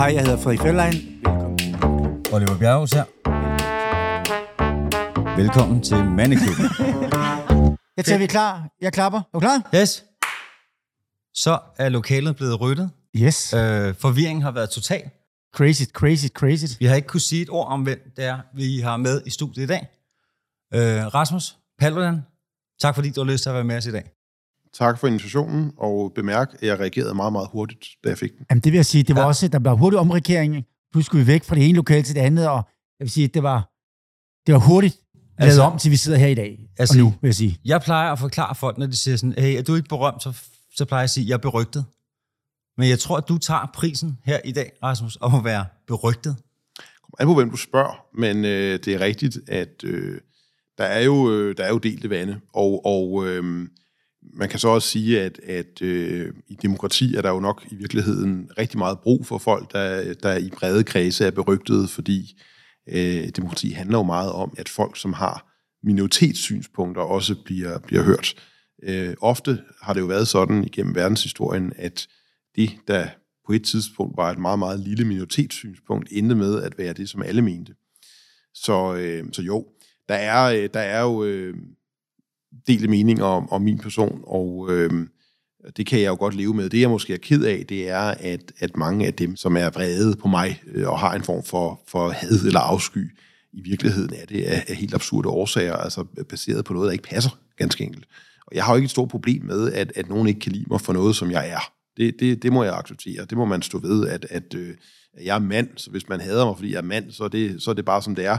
Hej, jeg hedder Frederik Fjellein. Velkommen. Oliver Bjerghus her. Velkommen til Mandeklubben. Jeg tænker, vi er klar. Jeg klapper. Er du klar? Yes. Så er lokalet blevet ryddet. Yes. Øh, forvirringen har været total. Crazy, crazy, crazy. Vi har ikke kunne sige et ord om, hvem det er, vi har med i studiet i dag. Øh, Rasmus Paludan, tak fordi du har lyst til at være med os i dag. Tak for invitationen, og bemærk, at jeg reagerede meget, meget hurtigt, da jeg fik den. Jamen, det vil jeg sige, det var Ja. også, der blev hurtig omregering. Pludselig skulle vi væk fra det ene lokale til det andet, og jeg vil sige, det var, det var hurtigt lavet Altså- om, til vi sidder her i dag. Altså- Altså, og nu, vil jeg sige. Jeg plejer at forklare folk, når de siger sådan, hey, er du ikke berømt, så, så plejer jeg at sige, jeg er berygtet. Men jeg tror, at du tager prisen her i dag, Rasmus, om at være berygtet. Kom an på, hvem du spørger, men øh, det er rigtigt, at øh, der, er jo, øh, der er jo delte vande, og, og øh, man kan så også sige, at, at øh, i demokrati er der jo nok i virkeligheden rigtig meget brug for folk, der, der i brede kredse er berygtede, fordi øh, demokrati handler jo meget om, at folk, som har minoritetssynspunkter, også bliver, bliver hørt. Øh, ofte har det jo været sådan igennem verdenshistorien, at det, der på et tidspunkt var et meget, meget lille minoritetssynspunkt, endte med at være det, som alle mente. Så, øh, så jo, der er, øh, der er jo øh, delte meninger om, om min person, og øh, det kan jeg jo godt leve med. Det, jeg måske er ked af, det er, at, at mange af dem, som er vrede på mig øh, og har en form for, for had eller afsky, i virkeligheden er det af, af helt absurde årsager, altså baseret på noget, der ikke passer, ganske enkelt. Og jeg har jo ikke et stort problem med, at, at nogen ikke kan lide mig for noget, som jeg er. Det, det, det må jeg acceptere. Det må man stå ved, at, at, øh, at jeg er mand, så hvis man hader mig, fordi jeg er mand, så er det, så er det bare, som det er.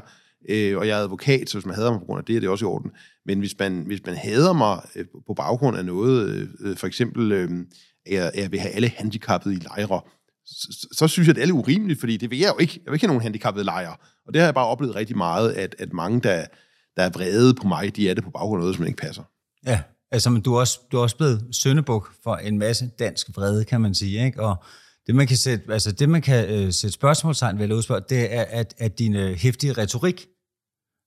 Øh, og jeg er advokat, så hvis man hader mig på grund af det, er det også i orden. Men hvis man, hvis man hader mig øh, på baggrund af noget, øh, øh for eksempel, øh, at jeg, jeg vil have alle handicappede i lejre, så, så synes jeg, det er lidt urimeligt, fordi det vil jeg jo ikke. Jeg vil ikke have nogen handicappede lejre. Og det har jeg bare oplevet rigtig meget, at, at mange, der, der er vrede på mig, de er det på baggrund af noget, som ikke passer. Ja, altså, men du er også, du er også blevet søndebuk for en masse dansk vrede, kan man sige, ikke? Og det, man kan sætte, altså, det, man kan øh, sætte spørgsmålstegn ved, eller udspørge, det er, at, at din øh, hæftige retorik,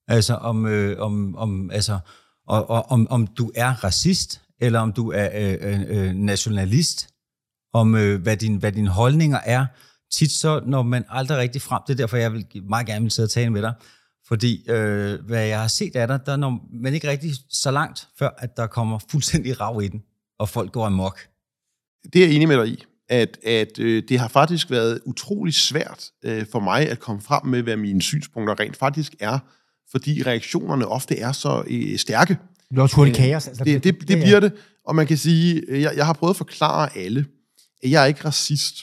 altså om, øh, om, om, altså, og, og, om, om du er racist, eller om du er øh, øh, øh, nationalist, om øh, hvad, din, hvad dine holdninger er, tit så når man aldrig rigtig frem. Det er derfor, jeg vil meget gerne vil sidde og tale med dig. Fordi øh, hvad jeg har set af dig, der når man ikke rigtig så langt, før at der kommer fuldstændig rav i den, og folk går amok. Det er jeg enig med dig i, at, at øh, det har faktisk været utrolig svært øh, for mig at komme frem med, hvad mine synspunkter rent faktisk er, fordi reaktionerne ofte er så øh, stærke. Det bliver også hurtigt kaos. Altså, Det, det, det bliver det, og man kan sige, øh, jeg, jeg har prøvet at forklare alle, at jeg er ikke racist,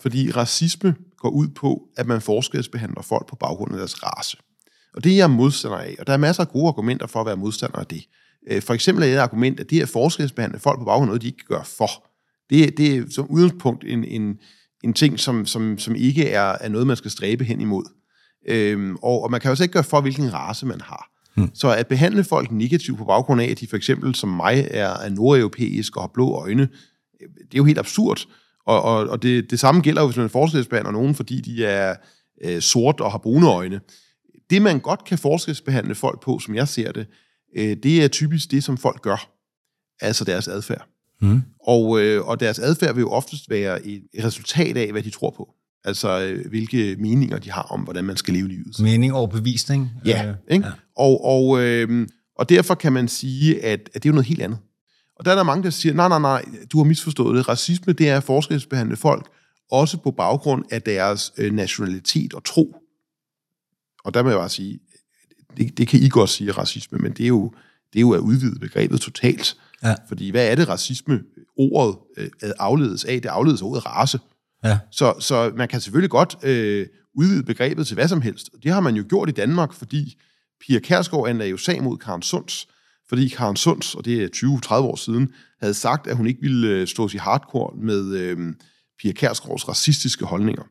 fordi racisme går ud på, at man forskelsbehandler folk på baggrund af deres race. Og det er jeg modstander af, og der er masser af gode argumenter for at være modstander af det. Øh, For eksempel er et argument, at det at forskelsbehandle folk på baggrund af noget, de ikke kan gøre for, det, det er som udgangspunkt en, en, en ting, som, som, som ikke er, er noget, man skal stræbe hen imod. Øhm, og, og man kan jo så ikke gøre for, hvilken race man har. Hmm. Så at behandle folk negativt på baggrund af, at de for eksempel som mig er, er nordeuropæisk og har blå øjne, øh, det er jo helt absurd. Og, og, og det, det samme gælder jo, hvis man forskelsbehandler nogen, fordi de er øh, sort og har brune øjne. Det, man godt kan forskelsbehandle folk på, som jeg ser det, øh, det er typisk det, som folk gør. Altså deres adfærd. Mm. Og, øh, og deres adfærd vil jo oftest være et resultat af, hvad de tror på. Altså, øh, hvilke meninger de har om, hvordan man skal leve livet. Mening og bevisning. Ja, Øh, ikke? Ja. Og, og, øh, og derfor kan man sige, at, at det er jo noget helt andet. Og der er der mange, der siger, nej, nej, nej, du har misforstået det. Racisme, det er at forskelsbehandle folk, også på baggrund af deres øh, nationalitet og tro. Og der må jeg bare sige, det, det kan I godt sige racisme, men det er jo, det er jo at udvide begrebet totalt. Ja. Fordi hvad er det racisme, ordet øh, afledes af? Det afledes af ordet race. Ja. Så, så man kan selvfølgelig godt øh, udvide begrebet til hvad som helst. Det har man jo gjort i Danmark, fordi Pia Kærsgaard anlagde jo sag mod Karen Sunds, fordi Karen Sunds, og det er 20-30 år siden, havde sagt, at hun ikke ville øh, stå i hardcore med øh, Pia Kærsgaards racistiske holdninger.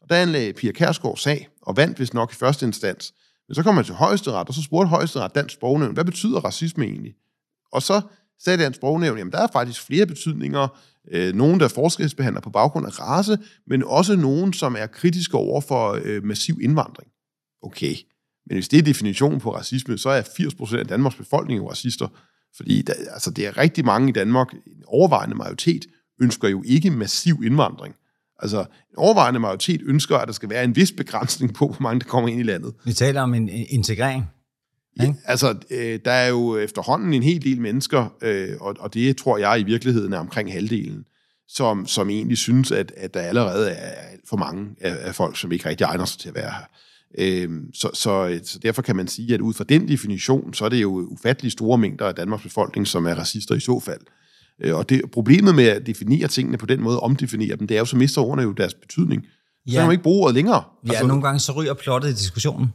Og der anlagde Pia Kærsgaard sag, og vandt vist nok i første instans. Men så kom man til højesteret, og så spurgte højesteret Dansk Sprognævn, hvad betyder racisme egentlig? Og så sagde Dansk Sprognævn, jamen der er faktisk flere betydninger. Øh, nogen, der forskelsbehandler på baggrund af race, men også nogen, som er kritiske over for øh, massiv indvandring. Okay, men hvis det er definitionen på racisme, så er 80% af Danmarks befolkning jo racister. Fordi der, altså, det er rigtig mange i Danmark, en overvejende majoritet, ønsker jo ikke massiv indvandring. Altså, en overvejende majoritet ønsker, at der skal være en vis begrænsning på, hvor mange der kommer ind i landet. Vi taler om en en integrering. Ja, altså, øh, der er jo efterhånden en hel del mennesker, øh, og, og det tror jeg i virkeligheden er omkring halvdelen, som, som egentlig synes, at, at der allerede er alt for mange af, af folk, som ikke rigtig egner sig til at være her. Øh, så, så, så derfor kan man sige, at ud fra den definition, så er det jo ufattelig store mængder af Danmarks befolkning, som er racister i så fald. Øh, og det, problemet med at definere tingene på den måde, omdefinere dem, det er jo, så mister ordene jo deres betydning. Så Ja. kan man ikke bruge ordet længere. Ja, altså, nogle gange så ryger plottet i diskussionen.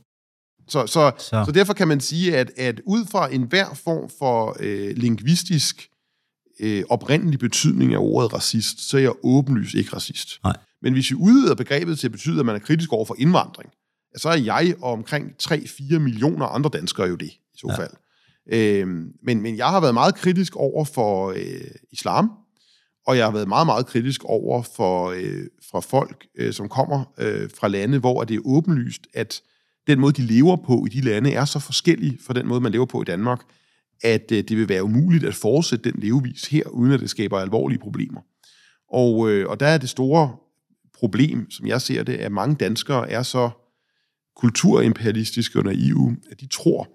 Så, så, Så. så. derfor kan man sige, at, at ud fra enhver form for øh, lingvistisk øh, oprindelig betydning af ordet racist, så er jeg åbenlyst ikke racist. Nej. Men hvis vi udvider begrebet til at betyde, at man er kritisk over for indvandring, så er jeg og omkring 3-4 millioner andre danskere jo det, i så Ja. fald. Øh, men, men jeg har været meget kritisk over for øh, islam, og jeg har været meget, meget kritisk over for, øh, for folk, øh, som kommer øh, fra lande, hvor det er åbenlyst, at den måde, de lever på i de lande, er så forskellig fra den måde, man lever på i Danmark, at øh, det vil være umuligt at fortsætte den levevis her, uden at det skaber alvorlige problemer. Og, øh, og der er det store problem, som jeg ser det, at mange danskere er så kulturimperialistiske og naive, at de tror,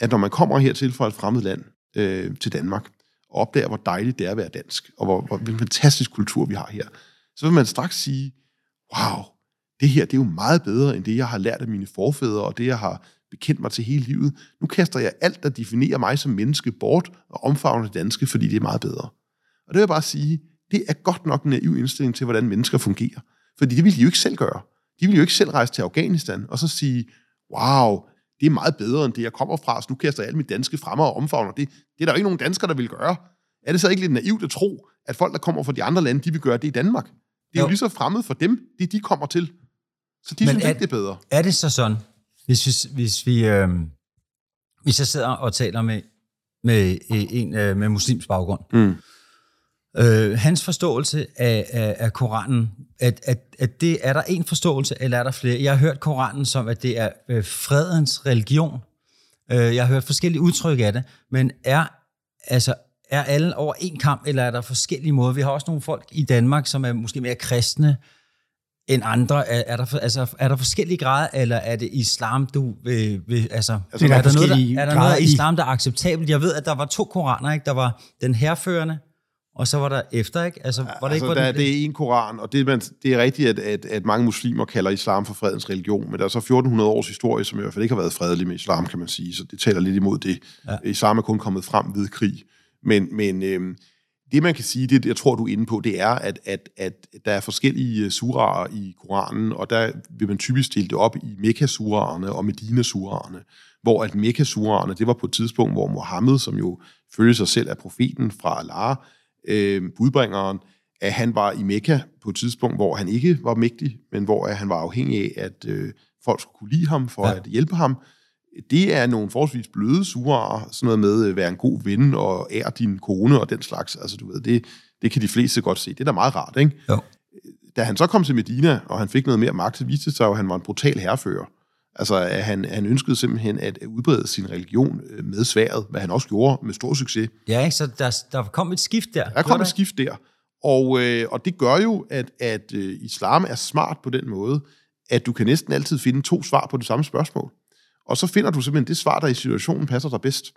at når man kommer hertil fra et fremmed land øh, til Danmark, og opdager, hvor dejligt det er at være dansk, og hvor, hvor en fantastisk kultur vi har her, så vil man straks sige, wow, det her det er jo meget bedre end det, jeg har lært af mine forfædre, og det, jeg har bekendt mig til hele livet. Nu kaster jeg alt, der definerer mig som menneske, bort og omfavner det danske, fordi det er meget bedre. Og det vil jeg bare sige, det er godt nok en naiv indstilling til, hvordan mennesker fungerer. Fordi det ville de jo ikke selv gøre. De ville jo ikke selv rejse til Afghanistan og så sige, wow, det er meget bedre end det, jeg kommer fra, så nu kaster jeg alt mit danske fremme og omfavner det. Det er der jo ikke nogen danskere, der vil gøre. Er det så ikke lidt naivt at tro, at folk, der kommer fra de andre lande, de vil gøre det i Danmark? Det er jo, Jo. lige så fremmed for dem, det de kommer til. Så de Men synes er- ikke, det er bedre. Er det så sådan, hvis, hvis, hvis vi... Øh, hvis jeg sidder og taler med, med øh, en øh, med muslims baggrund, Mm. øh, hans forståelse af, af, af Koranen, at, at, at det, er der en forståelse, eller er der flere? Jeg har hørt Koranen som, at det er øh, fredens religion. Øh, jeg har hørt forskellige udtryk af det, men er, altså, er alle over en kamp, eller er der forskellige måder? Vi har også nogle folk i Danmark, som er måske mere kristne end andre. Er, er, der, altså, er der forskellige grader, eller er det islam, du vil... vil altså, Altså, der er er, der noget, der, er der noget af islam, der er acceptabelt? Jeg ved, at der var to koraner, ikke? Der var den herførende, og så var der efter, ikke? Altså, var det altså, ikke, hvor der, den, det er en koran, og det, man, det er rigtigt, at, at, at mange muslimer kalder islam for fredens religion, men der er så 1400 års historie, som i hvert fald ikke har været fredelig med islam, kan man sige, så det taler lidt imod det. Ja. Islam er kun kommet frem ved krig. Men, men øhm, det, man kan sige, det jeg tror, du er inde på, det er, at, at, at der er forskellige øh, suraer i Koranen, og der vil man typisk stille det op i Mekka-suraerne og Medina-suraerne, hvor at Mekka-suraerne, det var på et tidspunkt, hvor Mohammed, som jo følger sig selv af profeten fra Allah, øh, budbringeren, at han var i Mekka på et tidspunkt, hvor han ikke var mægtig, men hvor at han var afhængig af, at øh, folk skulle kunne lide ham for ja. at hjælpe ham. Det er nogle forholdsvis bløde suraer, sådan noget med at være en god ven og ære din kone og den slags. Altså, du ved, det, det kan de fleste godt se. Det er da meget rart, ikke? Jo. Da han så kom til Medina, og han fik noget mere magt, så viste det sig at han var en brutal herrefører. Altså, at han, han ønskede simpelthen at udbrede sin religion øh, med sværet, hvad han også gjorde med stor succes. Ja, ikke? Så der, der kom et skift der. Der kom et skift der. Og, øh, og det gør jo, at, at øh, islam er smart på den måde, at du kan næsten altid finde to svar på det samme spørgsmål. Og så finder du simpelthen det svar, der i situationen passer dig bedst.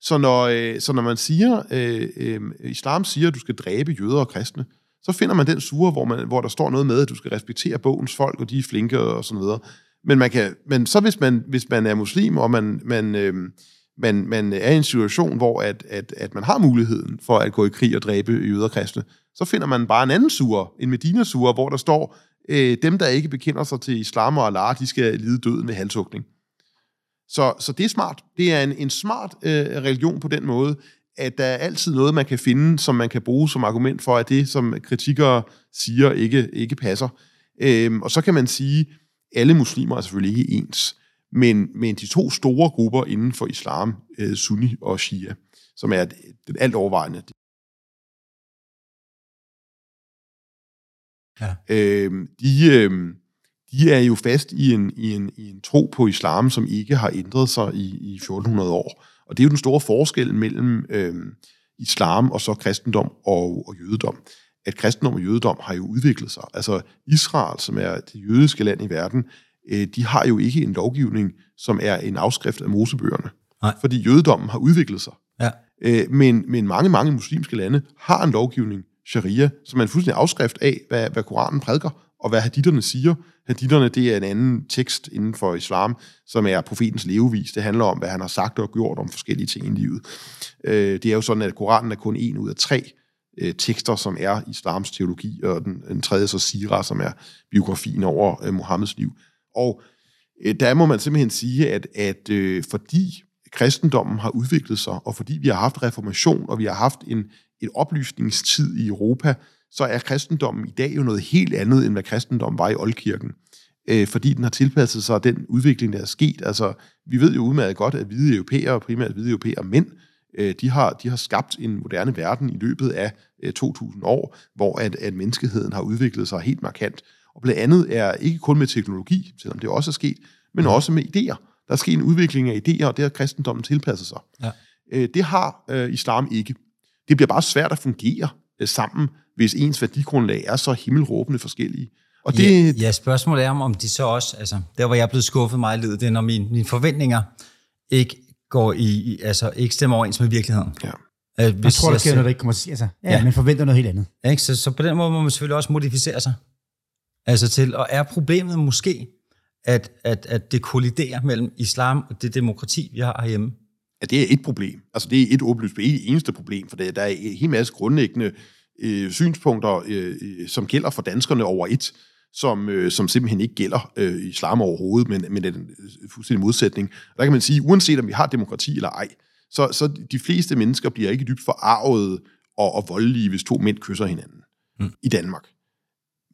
Så når, øh, så når man siger, øh, øh, islam siger, at du skal dræbe jøder og kristne, så finder man den sure, hvor, man, hvor der står noget med, at du skal respektere bogens folk, og de er flinke og sådan noget. Men, man kan, men så hvis man, hvis man er muslim, og man, man, øh, man, man er i en situation, hvor at, at, at man har muligheden for at gå i krig og dræbe jøder og kristne, så finder man bare en anden sure, en Medina-sure, hvor der står, øh, dem, der ikke bekender sig til islam og Allah, de skal lide døden med halshugning. Så, så det er smart. Det er en, en smart øh, religion på den måde, at der er altid noget, man kan finde, som man kan bruge som argument for, at det, som kritikere siger, ikke, ikke passer. Øhm, og så kan man sige, alle muslimer er selvfølgelig ikke ens, men, men de to store grupper inden for islam, øh, sunni og shia, som er den alt overvejende. Ja. Øhm, de, øhm, de er jo fast i en, i, en, i en tro på islam, som ikke har ændret sig i, i 1400 år. Og det er jo den store forskel mellem øhm, islam og så kristendom og, og jødedom. at kristendom og jødedom har jo udviklet sig. Altså Israel, som er det jødiske land i verden, øh, de har jo ikke en lovgivning, som er en afskrift af Mosebøgerne. Nej. Fordi jødedommen har udviklet sig. Ja. Øh, men, men mange, mange muslimske lande har en lovgivning, sharia, som er en fuldstændig afskrift af, hvad, hvad Koranen prædiker, og hvad haditterne siger. Haditterne, det er en anden tekst inden for islam, som er profetens levevis. Det handler om, hvad han har sagt og gjort om forskellige ting i livet. Øh, det er jo sådan, at Koranen er kun en ud af tre øh, tekster, som er islams teologi, og den, den tredje så Sira, som er biografien over øh, Mohammeds liv. Og øh, der må man simpelthen sige, at, at øh, fordi kristendommen har udviklet sig, og fordi vi har haft reformation, og vi har haft en, en oplysningstid i Europa, så er kristendommen i dag jo noget helt andet, end hvad kristendommen var i Oldkirken. Øh, fordi den har tilpasset sig den udvikling, der er sket. Altså, vi ved jo udmærket godt, at hvide europæere, primært hvide europæere mænd, øh, de, har, de har skabt en moderne verden i løbet af øh, 2000 år, hvor at, at menneskeheden har udviklet sig helt markant. Og blandt andet er ikke kun med teknologi, selvom det også er sket, men også med idéer. Der er sket en udvikling af idéer, og det har kristendommen tilpasset sig. Ja. Øh, det har øh, islam ikke. Det bliver bare svært at fungere sammen, hvis ens værdigrundlag er så himmelråbende forskellige. Og det, Ja, ja, spørgsmålet er, om- om de så også, altså der hvor jeg er blevet skuffet meget i livet, det er, når mine, mine forventninger ikke går i, i, altså ikke stemmer overens med virkeligheden. Ja. At Jeg hvis tror, der sker noget, der ikke kommer til altså, ja, Ja. ja. man forventer noget helt andet. Ikke? Så, så på den måde må man selvfølgelig også modificere sig. Altså til, og er problemet måske, at, at, at det kolliderer mellem islam og det demokrati, vi har herhjemme? At det er et problem. Altså det er et åbenlyst, det eneste problem, for der er en hel masse grundlæggende øh, synspunkter, øh, øh, som gælder for danskerne over et, som, øh, som simpelthen ikke gælder øh, i islam overhovedet, men, men er den øh, fuldstændig modsætning. Og der kan man sige, uanset om vi har demokrati eller ej, så, så de fleste mennesker bliver ikke dybt forarvet og, og voldelige, hvis to mænd kysser hinanden mm. i Danmark.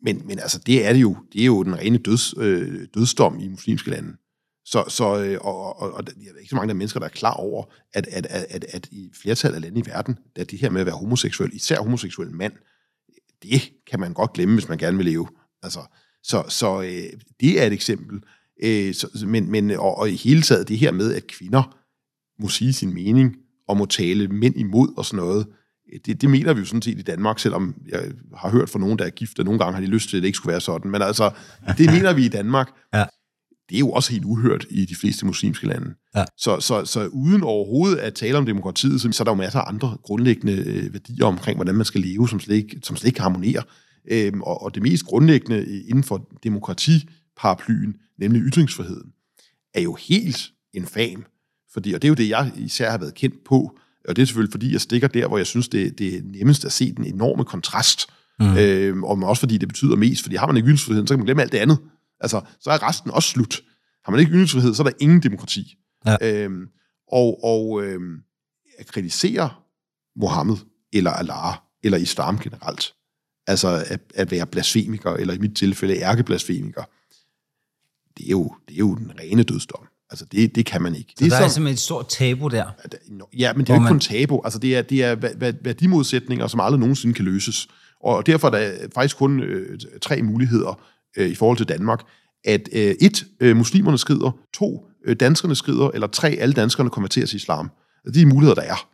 Men, men altså, det er det jo. Det er jo den rene døds, øh, dødsdom i muslimske lande. Så, så øh, og, og, og der er ikke så mange der mennesker, der er klar over, at, at, at, at, at i flertallet af lande i verden, at det her med at være homoseksuel, især homoseksuel mand, det kan man godt glemme, hvis man gerne vil leve. Altså, så så øh, det er et eksempel. Øh, så, men, men, og, og i hele taget det her med, at kvinder må sige sin mening, og må tale mænd imod og sådan noget, øh, det, det mener vi jo sådan set i Danmark, selvom jeg har hørt fra nogen, der er gift, og nogle gange har de lyst til, at det ikke skulle være sådan. Men altså, det mener vi i Danmark. Ja. Det er jo også helt uhørt i de fleste muslimske lande. Ja. Så, så, så uden overhovedet at tale om demokratiet, så, så er der jo masser af andre grundlæggende øh, værdier omkring, hvordan man skal leve, som slet ikke, som slet ikke harmonerer. Øhm, og, og det mest grundlæggende øh, inden for demokratiparaplyen, nemlig ytringsfriheden, er jo helt infam. Fordi, og det er jo det, jeg især har været kendt på, og det er selvfølgelig, fordi jeg stikker der, hvor jeg synes, det, det er nemmest at se den enorme kontrast. Mm. Øhm, og også fordi det betyder mest, fordi har man ikke ytringsfriheden, så kan man glemme alt det andet. Altså, så er resten også slut. Har man ikke ytringsfrihed, så er der ingen demokrati. Ja. Øhm, og og øhm, at kritisere Mohammed, eller Allah, eller islam generelt, altså at, at være blasfemiker, eller i mit tilfælde ærkeblasfemiker, det er jo, det er jo den rene dødsdom. Altså, det, det kan man ikke. Så det der er som- simpelthen et stort tabu der. Ja, men det er jo ikke man- kun tabu. Altså, det er, det er væ- væ- værdimodsætninger, som aldrig nogensinde kan løses. Og derfor er der faktisk kun øh, tre muligheder øh, i forhold til Danmark. At øh, et, øh, muslimerne skrider, to, øh, danskerne skrider, eller tre, alle danskerne konverterer til islam. Altså, de muligheder, der er.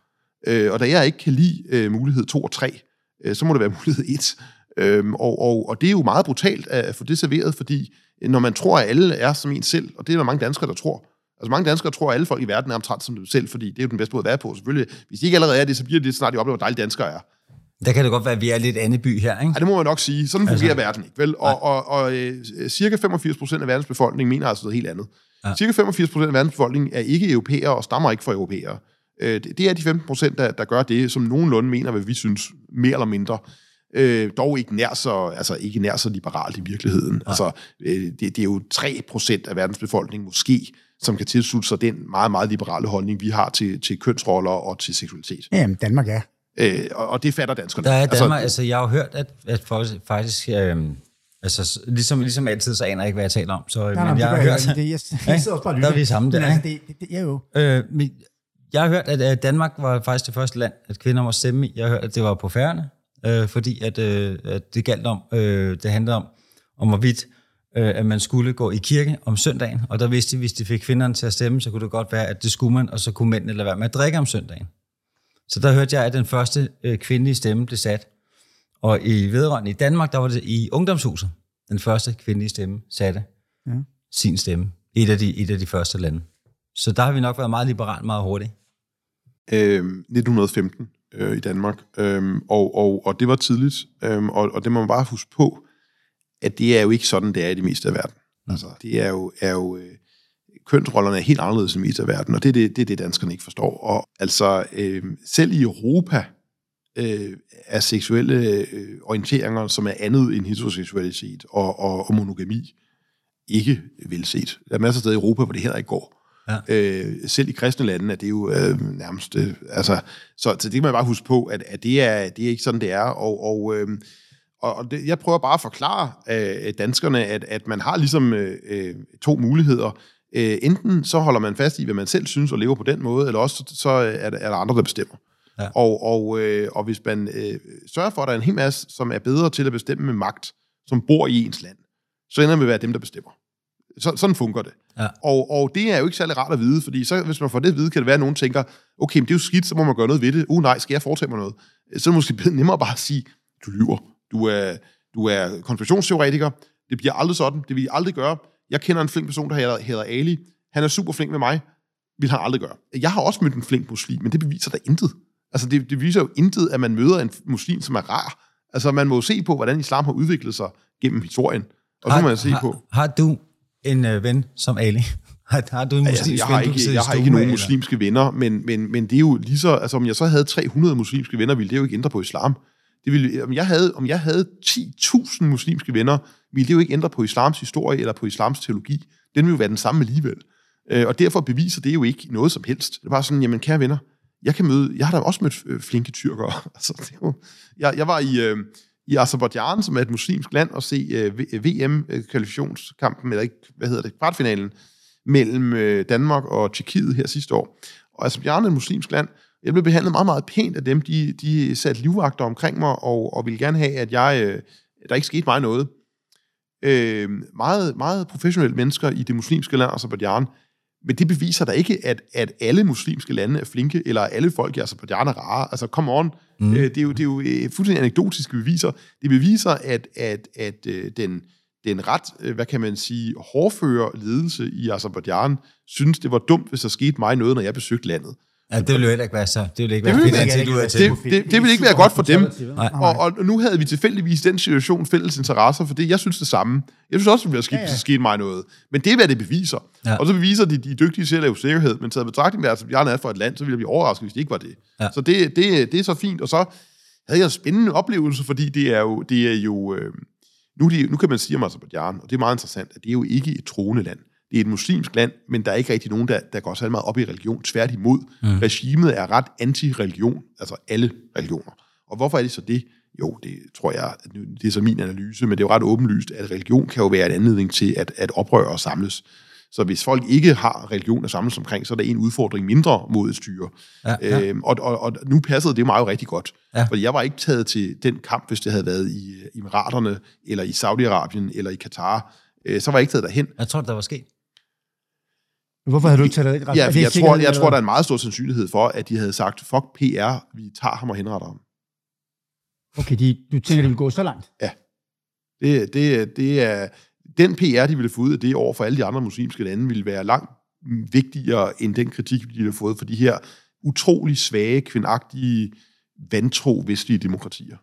Øh, og da jeg ikke kan lide øh, mulighed to og tre, øh, så må det være mulighed et. Øhm, og, og, og det er jo meget brutalt at få det serveret, fordi når man tror, at alle er som en selv, og det er der mange danskere, der tror, Altså mange danskere tror, at alle folk i verden er omtrent som dem selv, fordi det er jo den bedste måde at være på. Selvfølgelig, hvis de ikke allerede er det, så bliver det snart, de oplever, hvor dejlige danskere er. Der kan det godt være, at vi er lidt andet by her, ikke? Ja, det må man nok sige. Sådan fungerer altså, verden ikke, vel? Og, og, og øh, cirka 85 procent af verdens befolkning mener altså noget helt andet. Ja. Cirka 85 procent af verdens befolkning er ikke europæere og stammer ikke fra europæere. Øh, det, det er de 15 procent, der, der gør det, som nogenlunde mener, hvad vi synes, mere eller mindre. Øh, dog ikke nær så, altså ikke nær så liberalt i virkeligheden. Altså, øh, det, det er jo 3 procent af verdens befolkning måske, som kan tilslutte sig den meget, meget liberale holdning, vi har til, til kønsroller og til seksualitet. Ja, jamen, Danmark er. Øh, og, og det fatter danskerne. Der er Danmark, altså, jeg har jo hørt, at, at folk faktisk, øh, altså ligesom, ligesom altid, så aner jeg ikke, hvad jeg taler om. Så, Nej, nej, men det jeg har jeg hørt. Det, jeg, jeg sidder også bare og Der er vi sammen der, Men altså, det, det, det, ja, jo. Øh, men jeg har hørt, at øh, Danmark var faktisk det første land, at kvinder må stemme i. Jeg har hørt, at det var på færgerne, øh, fordi at, øh, at det galt om, øh, det handlede om, om hvorvidt, øh, at man skulle gå i kirke om søndagen. Og der vidste de, hvis de fik kvinderne til at stemme, så kunne det godt være, at det skulle man, og så kunne mændene lade være med at drikke om søndagen. Så der hørte jeg, at den første øh, kvindelige stemme blev sat. Og i vedrørende i Danmark, der var det i ungdomshuset, den første kvindelige stemme satte Ja. sin stemme. Et af, de, et af de første lande. Så der har vi nok været meget liberalt meget hurtigt. øh, 1915 øh, i Danmark, øh, og, og, og det var tidligt, øh, og, og det må man bare huske på, at det er jo ikke sådan, det er i det meste af verden. Altså, det er jo, er jo øh, kønsrollerne er helt anderledes af verden, og det er det, det, er det danskerne ikke forstår. Og altså, øh, selv i Europa øh, er seksuelle øh, orienteringer, som er andet end heteroseksualitet og, og, og monogami, ikke velset. Der er masser af steder i Europa, hvor det heller ikke går. Ja. Øh, selv i kristne lande er det jo øh, nærmest... Øh, altså, så, så det kan man bare huske på, at, at det, er, det er ikke sådan, det er. Og, og, øh, og og det, jeg prøver bare at forklare øh, danskerne, at, at man har ligesom øh, øh, to muligheder. Øh, enten så holder man fast i, hvad man selv synes, og lever på den måde, eller også så er der, er der andre, der bestemmer. Ja. Og, og, øh, og hvis man øh, sørger for, at der er en hel masse, som er bedre til at bestemme med magt, som bor i ens land, så ender det med at være dem, der bestemmer. Så, sådan fungerer det. Ja. Og, og det er jo ikke særlig rart at vide, fordi så, hvis man får det at vide, kan det være, at nogen tænker, okay, men det er jo skidt, så må man gøre noget ved det. Uh, nej, skal jeg foretage mig noget? Så er det måske nemmere bare at sige, du lyver. Du er, du er konspirationsteoretiker. Det bliver aldrig sådan. Det vil jeg aldrig gøre. Jeg kender en flink person, der hedder, Ali. Han er super flink med mig. Vil han aldrig gøre. Jeg har også mødt en flink muslim, men det beviser da intet. Altså, det, det viser jo intet, at man møder en muslim, som er rar. Altså, man må jo se på, hvordan islam har udviklet sig gennem historien. Og så må man se har, på... Har du en øh, ven som Ali? Har, har du en muslimsk Altså, jeg ven, har kan ikke, jeg har ikke nogen eller? muslimske venner, men, men, men det er jo lige så... Altså, om jeg så havde 300 muslimske venner, ville det jo ikke ændre på islam. Det ville, om, jeg havde, om jeg havde 10.000 muslimske venner, ville det jo ikke ændre på islams historie eller på islams teologi. Den ville jo være den samme alligevel. Øh, og derfor beviser det jo ikke noget som helst. Det er bare sådan, jamen kære venner, jeg kan møde, jeg har da også mødt øh, flinke tyrkere. altså, det er jo, jeg, jeg var i, øh, i Azerbaijan, som er et muslimsk land, og se øh, VM-kvalifikationskampen, øh, eller ikke, hvad hedder det, kvartfinalen, mellem øh, Danmark og Tjekkiet her sidste år. Og Azerbaijan er et muslimsk land. Jeg blev behandlet meget, meget pænt af dem. De, de satte livvagter omkring mig, og, og ville gerne have, at jeg, øh, der ikke skete mig noget. Øh, meget, meget professionelle mennesker i det muslimske land, Azerbaijan. Men det beviser da ikke, at, at alle muslimske lande er flinke, eller at alle folk i Azerbaijan er rare. Altså, come on. Mm. Øh, det er jo, det er jo øh, fuldstændig anekdotiske beviser. Det beviser, at, at, at øh, den, den ret, øh, hvad kan man sige, hårdføre ledelse i Azerbaijan, synes, det var dumt, hvis der skete mig noget, når jeg besøgte landet. Ja, det ville jo heller ikke være så. Det ville ikke Det være ville fedt, ikke at være- du er det- til. det- det- det vil ikke være godt for dem. Og, og nu havde vi tilfældigvis den situation fælles interesser, for det, jeg synes det samme. Jeg synes også, det ville være skidt, Ja, ja, der skete mig noget. Men det er, hvad det beviser. Ja. Og så beviser de, de er dygtige til at lave sikkerhed, men taget i betragtning med, at jeg er for et land, så ville jeg blive overrasket, hvis det ikke var det. Ja. Så det, det, det er så fint. Og så havde jeg en spændende oplevelse, fordi det er jo, det er jo øh, nu, er de, nu kan man sige om Azerbaijan, og det er meget interessant, at det er jo ikke et troende land. Det er et muslimsk land, men der er ikke rigtig nogen, der, der går så meget op i religion. Tværtimod, mm. regimet er ret anti-religion, altså alle religioner. Og hvorfor er det så det? Jo, det tror jeg, det er så min analyse, men det er jo ret åbenlyst, at religion kan jo være en anledning til, at, at oprøre og samles. Så hvis folk ikke har religion at samles omkring, så er der en udfordring mindre mod et styre. Ja, ja. Øhm, og, og, og nu passede det mig jo rigtig godt. Ja. Ja. Fordi jeg var ikke taget til den kamp, hvis det havde været i øh, Emiraterne, eller i Saudi-Arabien, eller i Katar. Øh, så var jeg ikke taget derhen. Jeg tror, der var sket. Hvorfor havde du ikke taget det? Ja, for jeg, sikkerhed, tror, jeg tror, der er en meget stor sandsynlighed for, at de havde sagt, fuck PR, vi tager ham og henretter ham. Okay, de, du tænker, det vil gå så langt? Det, det, det er, den PR, de ville få ud af det over for alle de andre muslimske lande, ville være langt vigtigere end den kritik, de ville have fået for de her utrolig svage, kvindagtige, vantro vestlige demokratier.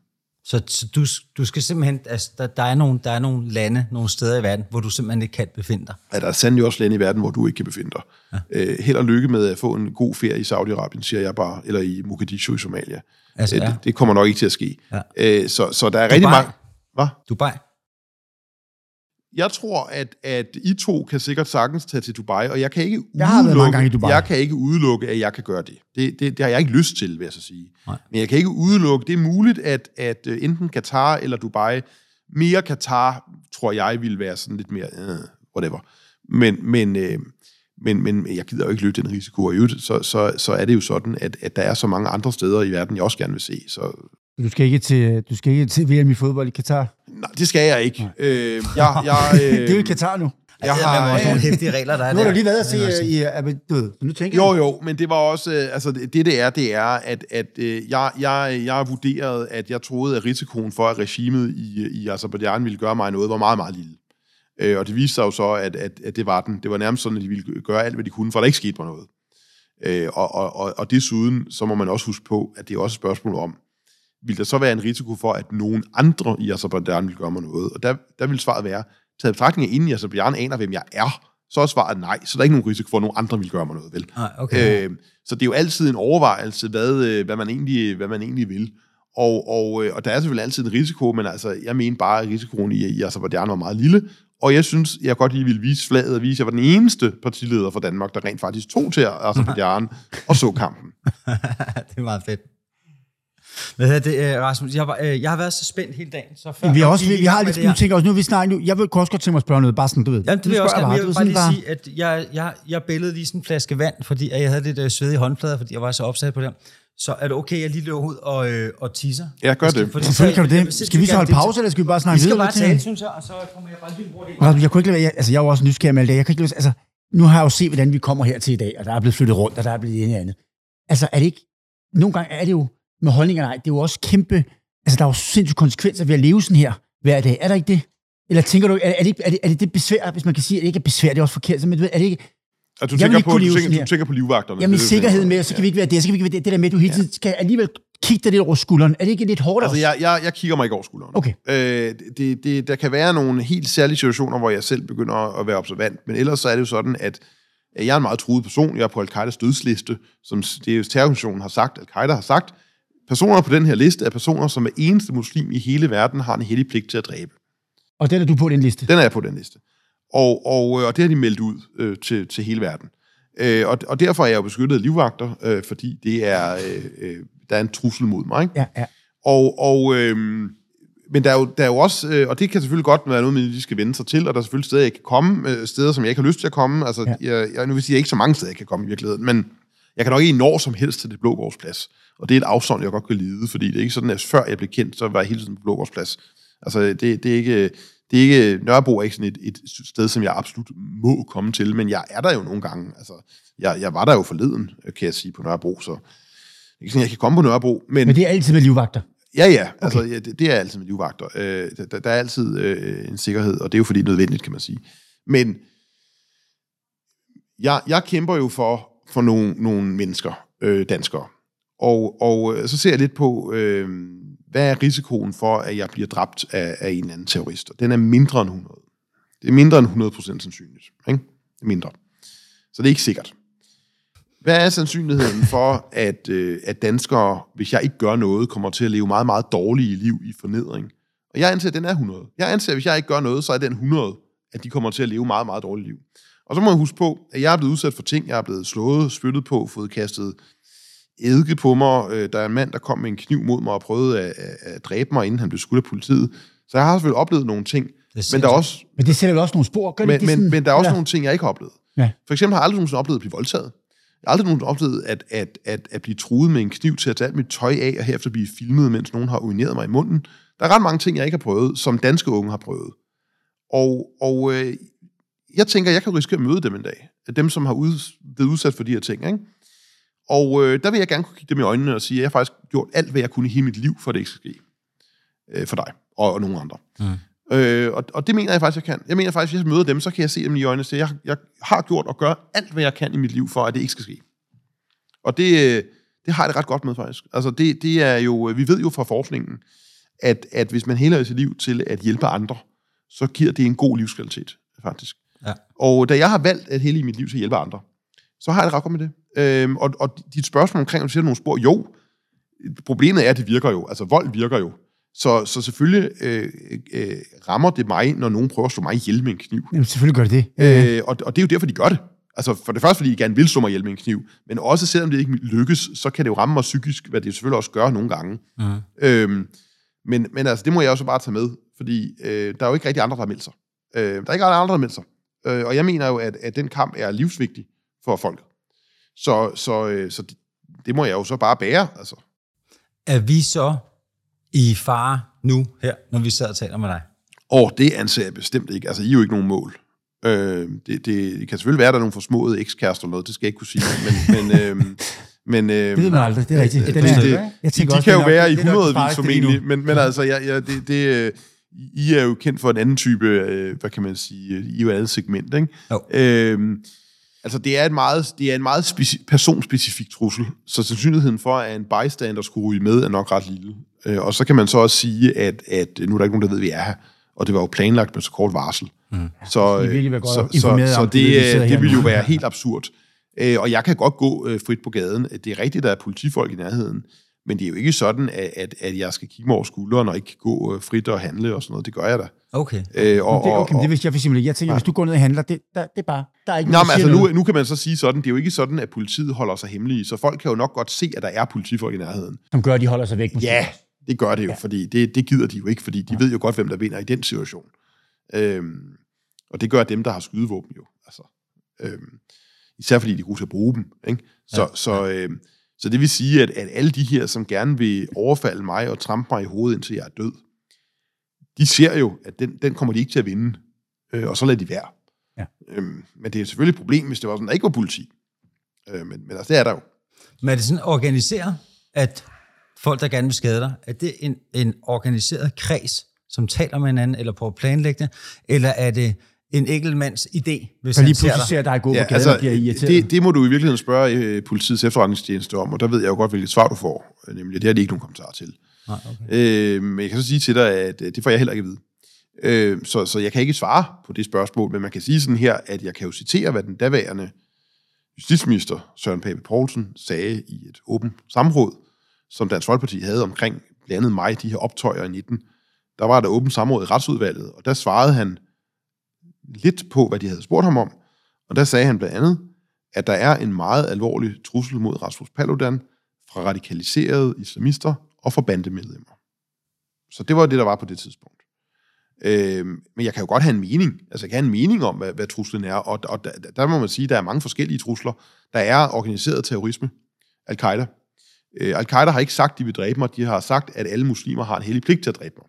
Så, så du, du skal simpelthen, altså, der, der, er nogle, der er nogle lande, nogle steder i verden, hvor du simpelthen ikke kan befinde dig. at der er sandelig også lande i verden, hvor du ikke kan befinde dig. Ja. Øh, held og lykke med at få en god ferie i Saudi-Arabien, siger jeg bare, eller i Mogadishu i Somalia. Altså, Øh, ja. det, det kommer nok ikke til at ske. Ja. Øh, så, så der er rigtig mange... Hvad? Dubai. Jeg tror, at, at I to kan sikkert sagtens tage til Dubai, og jeg kan ikke Jeg har været udelukke, mange gange i Dubai. Jeg kan ikke udelukke, at jeg kan gøre det. Det, det, det har jeg ikke lyst til, vil jeg så sige. Nej. Men jeg kan ikke udelukke, det er muligt, at, at øh, enten Katar eller Dubai, mere Katar, tror jeg, vil være sådan lidt mere, øh, whatever. Men, men, øh, men, men jeg gider jo ikke løbe den risiko, og i øvrigt, så, så, så er det jo sådan, at, at der er så mange andre steder i verden, jeg også gerne vil se. Så Du skal ikke til, du skal ikke til VM i fodbold i Katar? Nej, det skal jeg ikke. Øh, jeg, jeg, øh, det er jo i Katar nu. Jeg har også nogle hæftige regler, der er Nu har du lige været at se øh, i, øh, du ved, nu tænker Jo, jeg, jo, men det var også, øh, altså det det, er, det er, at, at øh, jeg, jeg, jeg har vurderet, at jeg troede, at risikoen for, at regimet i, i Azerbaijan ville gøre mig noget, var meget, meget lille. Øh, og det viste sig jo så, at, at, at det var den. Det var nærmest sådan, at de ville gøre alt, hvad de kunne, for der ikke skete mig noget. Øh, og, og, og, og desuden, så må man også huske på, at det er også et spørgsmål om, vil der så være en risiko for, at nogen andre i Azerbaijan vil gøre mig noget? Og der, der vil svaret være, taget betragtning af, inden i Azerbaijan aner, hvem jeg er, så er svaret nej. Så der er ikke nogen risiko for, at nogen andre vil gøre mig noget, vel? Nej, okay. Øh, så det er jo altid en overvejelse, hvad, øh, hvad, man, egentlig, hvad man egentlig vil. Og, og, øh, og der er selvfølgelig altid en risiko, men altså, jeg mener bare, at risikoen i, i Azerbaijan var meget lille. Og jeg synes, jeg godt lige ville vise flaget og vise, at jeg var den eneste partileder for Danmark, der rent faktisk tog til Azerbaijan og så kampen. det er meget fedt. Hvad hedder det, øh, Rasmus? Jeg, var, øh, jeg har været så spændt hele dagen. Så før vi, har også, vi, i vi har lidt, nu tænker også, nu er vi snart, nu, jeg vil også godt tænke mig at spørge noget, bare sådan, du ved. Jamen, det vil jeg også gerne. Jeg vil bare lige sådan sige, at jeg, jeg, jeg billede lige sådan en flaske vand, fordi at jeg havde lidt øh, svedige håndflader, fordi jeg var så opsat på det. Så er det okay, at jeg lige løber ud og, øh, og teaser? Ja, gør det. Fordi- Selvfølgelig kan du det. Skal vi så holde pause, eller skal vi bare snakke Vi skal videre? bare lidt? tale, synes jeg, og så kommer jeg bare lige. Rasmus, jeg kunne ikke lade, være- jeg, altså jeg er jo også nysgerrig med alt det. Jeg kan ikke lade, altså, nu har jeg jo set, hvordan vi kommer her til i dag, og der er blevet flyttet rundt, og der er blevet en andet. Altså, er det ikke, nogle gange er det jo med holdninger, nej, det er jo også kæmpe, altså der er jo sindssyge konsekvenser ved at leve sådan her hver dag. Er der ikke det? Eller tænker du, er, er, det, er, det, er det det besvær, hvis man kan sige, at det ikke er besvær, det er også forkert, men er det ikke, Og du tænker, på, du, tænker, du tænker på livvagterne. jamen er sikkerheden tænker med, så kan vi ikke være det, så kan vi ikke være det, det der med, at du hele tiden skal alligevel kigge dig lidt over skulderen. Er det ikke lidt hårdt Altså, jeg, jeg, jeg kigger mig ikke over skulderen. Okay. Øh, det, det, der kan være nogle helt særlige situationer, hvor jeg selv begynder at være observant, men ellers så er det jo sådan, at jeg er en meget truet person. Jeg er på al-Qaidas dødsliste, som det er jo terrororganisationen har sagt, al-Qaida har sagt. Personer på den her liste er personer, som er eneste muslim i hele verden har en hellig pligt til at dræbe. Og den er du på den liste. Den er jeg på den liste. Og, og, øh, og det har de meldt ud øh, til, til hele verden. Øh, og, og derfor er jeg jo beskyttet af livvagter, øh, fordi det er, øh, øh, der er en trussel mod mig. Ikke? Ja, ja. Og, og, øhm, men der er, jo, der er jo også, øh, og det kan selvfølgelig godt være noget, man lige skal vende sig til, og der er selvfølgelig steder, jeg kan komme, øh, steder, som jeg ikke har lyst til at komme. Altså, Ja. jeg, jeg, nu vil sige, jeg ikke så mange steder, jeg kan komme i virkeligheden, men jeg kan nok ikke når som helst til det Blågårdsplads. Og det er et afsond, jeg godt kan lide, fordi det er ikke sådan, at før jeg blev kendt, så var jeg hele tiden på Blågårdsplads. Altså, det, det er ikke... Det er ikke, Nørrebro er ikke sådan et, et sted, som jeg absolut må komme til, men jeg er der jo nogle gange. Altså, jeg, jeg var der jo forleden, kan jeg sige, på Nørrebro, så ikke sådan, jeg kan komme på Nørrebro, men, Men det er altid med livvagter. Ja, ja. Altså, ja det, det er altid med livvagter. Øh, der, der er altid øh, en sikkerhed, og det er jo fordi det er nødvendigt, kan man sige. Men jeg, jeg kæmper jo for, for nogle, nogle mennesker, øh, danskere. Og, og øh, så ser jeg lidt på, øh, hvad er risikoen for, at jeg bliver dræbt af, af en eller anden terrorist? Og den er mindre end 100. Det er mindre end 100% sandsynligt. Ikke? Det er mindre. Så det er ikke sikkert. Hvad er sandsynligheden for, at, øh, at danskere, hvis jeg ikke gør noget, kommer til at leve meget, meget dårlige liv i fornedring? Og jeg anser, at den er 100. Jeg anser, at hvis jeg ikke gør noget, så er den 100, at de kommer til at leve meget, meget dårlige liv. Og så må jeg huske på, at jeg er blevet udsat for ting. Jeg er blevet slået, spyttet på, fået kastet eddike på mig. Øh, Der er en mand, der kom med en kniv mod mig og prøvede at, at, at dræbe mig, inden han blev skudt af politiet. Så jeg har selvfølgelig oplevet nogle ting. Men der er også, Men det sætter vel også nogle spor, gør det men, det men, sådan, men der er også eller? nogle ting, jeg ikke har oplevet. Ja. For eksempel har jeg aldrig nogensinde oplevet at blive voldtaget. Jeg har aldrig nogensinde oplevet at, at, at, at blive truet med en kniv til at tage alt mit tøj af, og herefter blive filmet, mens nogen har urineret mig i munden. Der er ret mange ting, jeg ikke har prøvet, som danske unge har prøvet. Og, og øh, jeg tænker, jeg kan risikere at møde dem en dag. Dem, som har ud, blevet udsat for de her ting. Ikke? Og øh, der vil jeg gerne kunne kigge dem i øjnene og sige, at jeg har faktisk gjort alt, hvad jeg kunne i hele mit liv, for at det ikke skal ske. Øh, for dig og, og nogen andre. Mm. Øh, og, og det mener jeg faktisk, jeg kan. Jeg mener faktisk, hvis jeg møder dem, så kan jeg se dem i øjnene og sige, jeg, jeg har gjort og gør alt, hvad jeg kan i mit liv, for at det ikke skal ske. Og det, øh, det har jeg det ret godt med, faktisk. Altså, det, det er jo, vi ved jo fra forskningen, at, at hvis man hælder sit liv til at hjælpe andre, så giver det en god livskvalitet, faktisk. Ja. Og da jeg har valgt at hælde i mit liv til at hjælpe andre, så har jeg det ret godt med det. Øhm, og, og dit spørgsmål omkring, om du siger nogle spor, jo, problemet er, at det virker jo. Altså, vold virker jo. Så, så selvfølgelig øh, øh, rammer det mig, når nogen prøver at slå mig ihjel med en kniv. Jamen, selvfølgelig gør det det. Øh, Øh, og, og det er jo derfor, de gør det. Altså for det første, fordi de gerne vil slå mig ihjel med en kniv, men også selvom det ikke lykkes, så kan det jo ramme mig psykisk, hvad det selvfølgelig også gør nogle gange. Mm. Øhm, men, men altså, det må jeg også bare tage med, fordi øh, der er jo ikke rigtig andre, der har meldt sig. Øh, der er ikke andre, der har meldt sig. Øh, og jeg mener jo, at, at den kamp er livsvigtig for folket. Så, så, øh, så det, det må jeg jo så bare bære. Altså. Er vi så i fare nu her, når vi sidder og taler med dig? Og det anser jeg bestemt ikke. Altså, I er jo ikke nogen mål. Øh, det, det, det kan selvfølgelig være, at der er nogle forsmåede ekskærester eller noget, det skal jeg ikke kunne sige. Men, men, øh, men, øh, Det ved man aldrig, det er rigtigt. det, det, er- det, Jeg de, de også, kan jo det nok- være i det hundredvis formentlig, men, men altså, ja, ja, det, det, øh, I er jo kendt for en anden type, øh, hvad kan man sige, I er jo alle segment, ikke? Jo. Øhm, altså, det er, et meget, det er en meget speci- personspecifik trussel, så sandsynligheden for, at en bystander skulle ryge med, er nok ret lille. Øh, og så kan man så også sige, at, at nu er der ikke nogen, der ved, at vi er her, og det var jo planlagt med så kort varsel. Mm. Så, være godt så, så, så det, vi det, det, her det vil nu. jo være helt absurd. Øh, og jeg kan godt gå øh, frit på gaden. Det er rigtigt, der er politifolk i nærheden, men det er jo ikke sådan, at, at, at jeg skal kigge mig over skulderen og ikke gå øh, frit og handle og sådan noget. Det gør jeg da. Okay. Øh, og, Det, og, okay, men det vil jeg for ikke. Jeg tænker, hvis du går ned og handler, det, der, det er bare, der er ikke Nå, men altså, nu, nu kan man så sige sådan, det er jo ikke sådan, at politiet holder sig hemmelige, så folk kan jo nok godt se, at der er politifolk i nærheden. som gør, at de holder sig væk. måske. Ja, det gør det jo, ja. fordi det, det gider de jo ikke, fordi de ja. ved jo godt, hvem der vinder i den situation. Øhm, og det gør dem, der har skydevåben jo. Altså, øhm, især fordi de er gode til at bruge dem. Ikke? Så, ja. så, øhm, så det vil sige, at, at alle de her, som gerne vil overfalde mig og trampe mig i hovedet, indtil jeg er død, de ser jo, at den, den kommer de ikke til at vinde. Øh, og så lader de være. Ja. Øhm, men det er selvfølgelig et problem, hvis det var sådan, der ikke var politi. Øh, men, men altså, det er der jo. Men er det sådan organiseret, at folk, der gerne vil skade dig, er det en, en organiseret kreds, som taler med hinanden, eller prøver at planlægge det, eller er det en enkelt mands idé, hvis han lige ser pludselig dig? ser dig gå på gaden og bliver irriteret. altså, det, det må du i virkeligheden spørge øh, politiets efterretningstjeneste om, og der ved jeg jo godt, hvilket svar du får. Øh, Nemlig, det har de ikke nogen kommentar til. Nej, okay. Øh, men jeg kan så sige til dig, at øh, det får jeg heller ikke at vide. Øh, så, så jeg kan ikke svare på det spørgsmål, men man kan sige sådan her, at jeg kan jo citere, hvad den daværende justitsminister Søren Pape Poulsen sagde i et åbent samråd, som Dansk Folkeparti havde omkring blandt andet mig, de her optøjer i 19. Der var der åbent samråd i retsudvalget, og der svarede han lidt på, hvad de havde spurgt ham om, og der sagde han blandt andet, at der er en meget alvorlig trussel mod Rasmus Paludan fra radikaliserede islamister og fra bandemedlemmer. Så det var det, der var på det tidspunkt. Øh, men jeg kan jo godt have en mening. Altså, jeg kan have en mening om, hvad, hvad truslen er. Og, og der, der må man sige, at der er mange forskellige trusler. Der er organiseret terrorisme. Al-Qaida. Øh, Al-Qaida har ikke sagt, at de vil dræbe mig. De har sagt, at alle muslimer har en hellig pligt til at dræbe mig.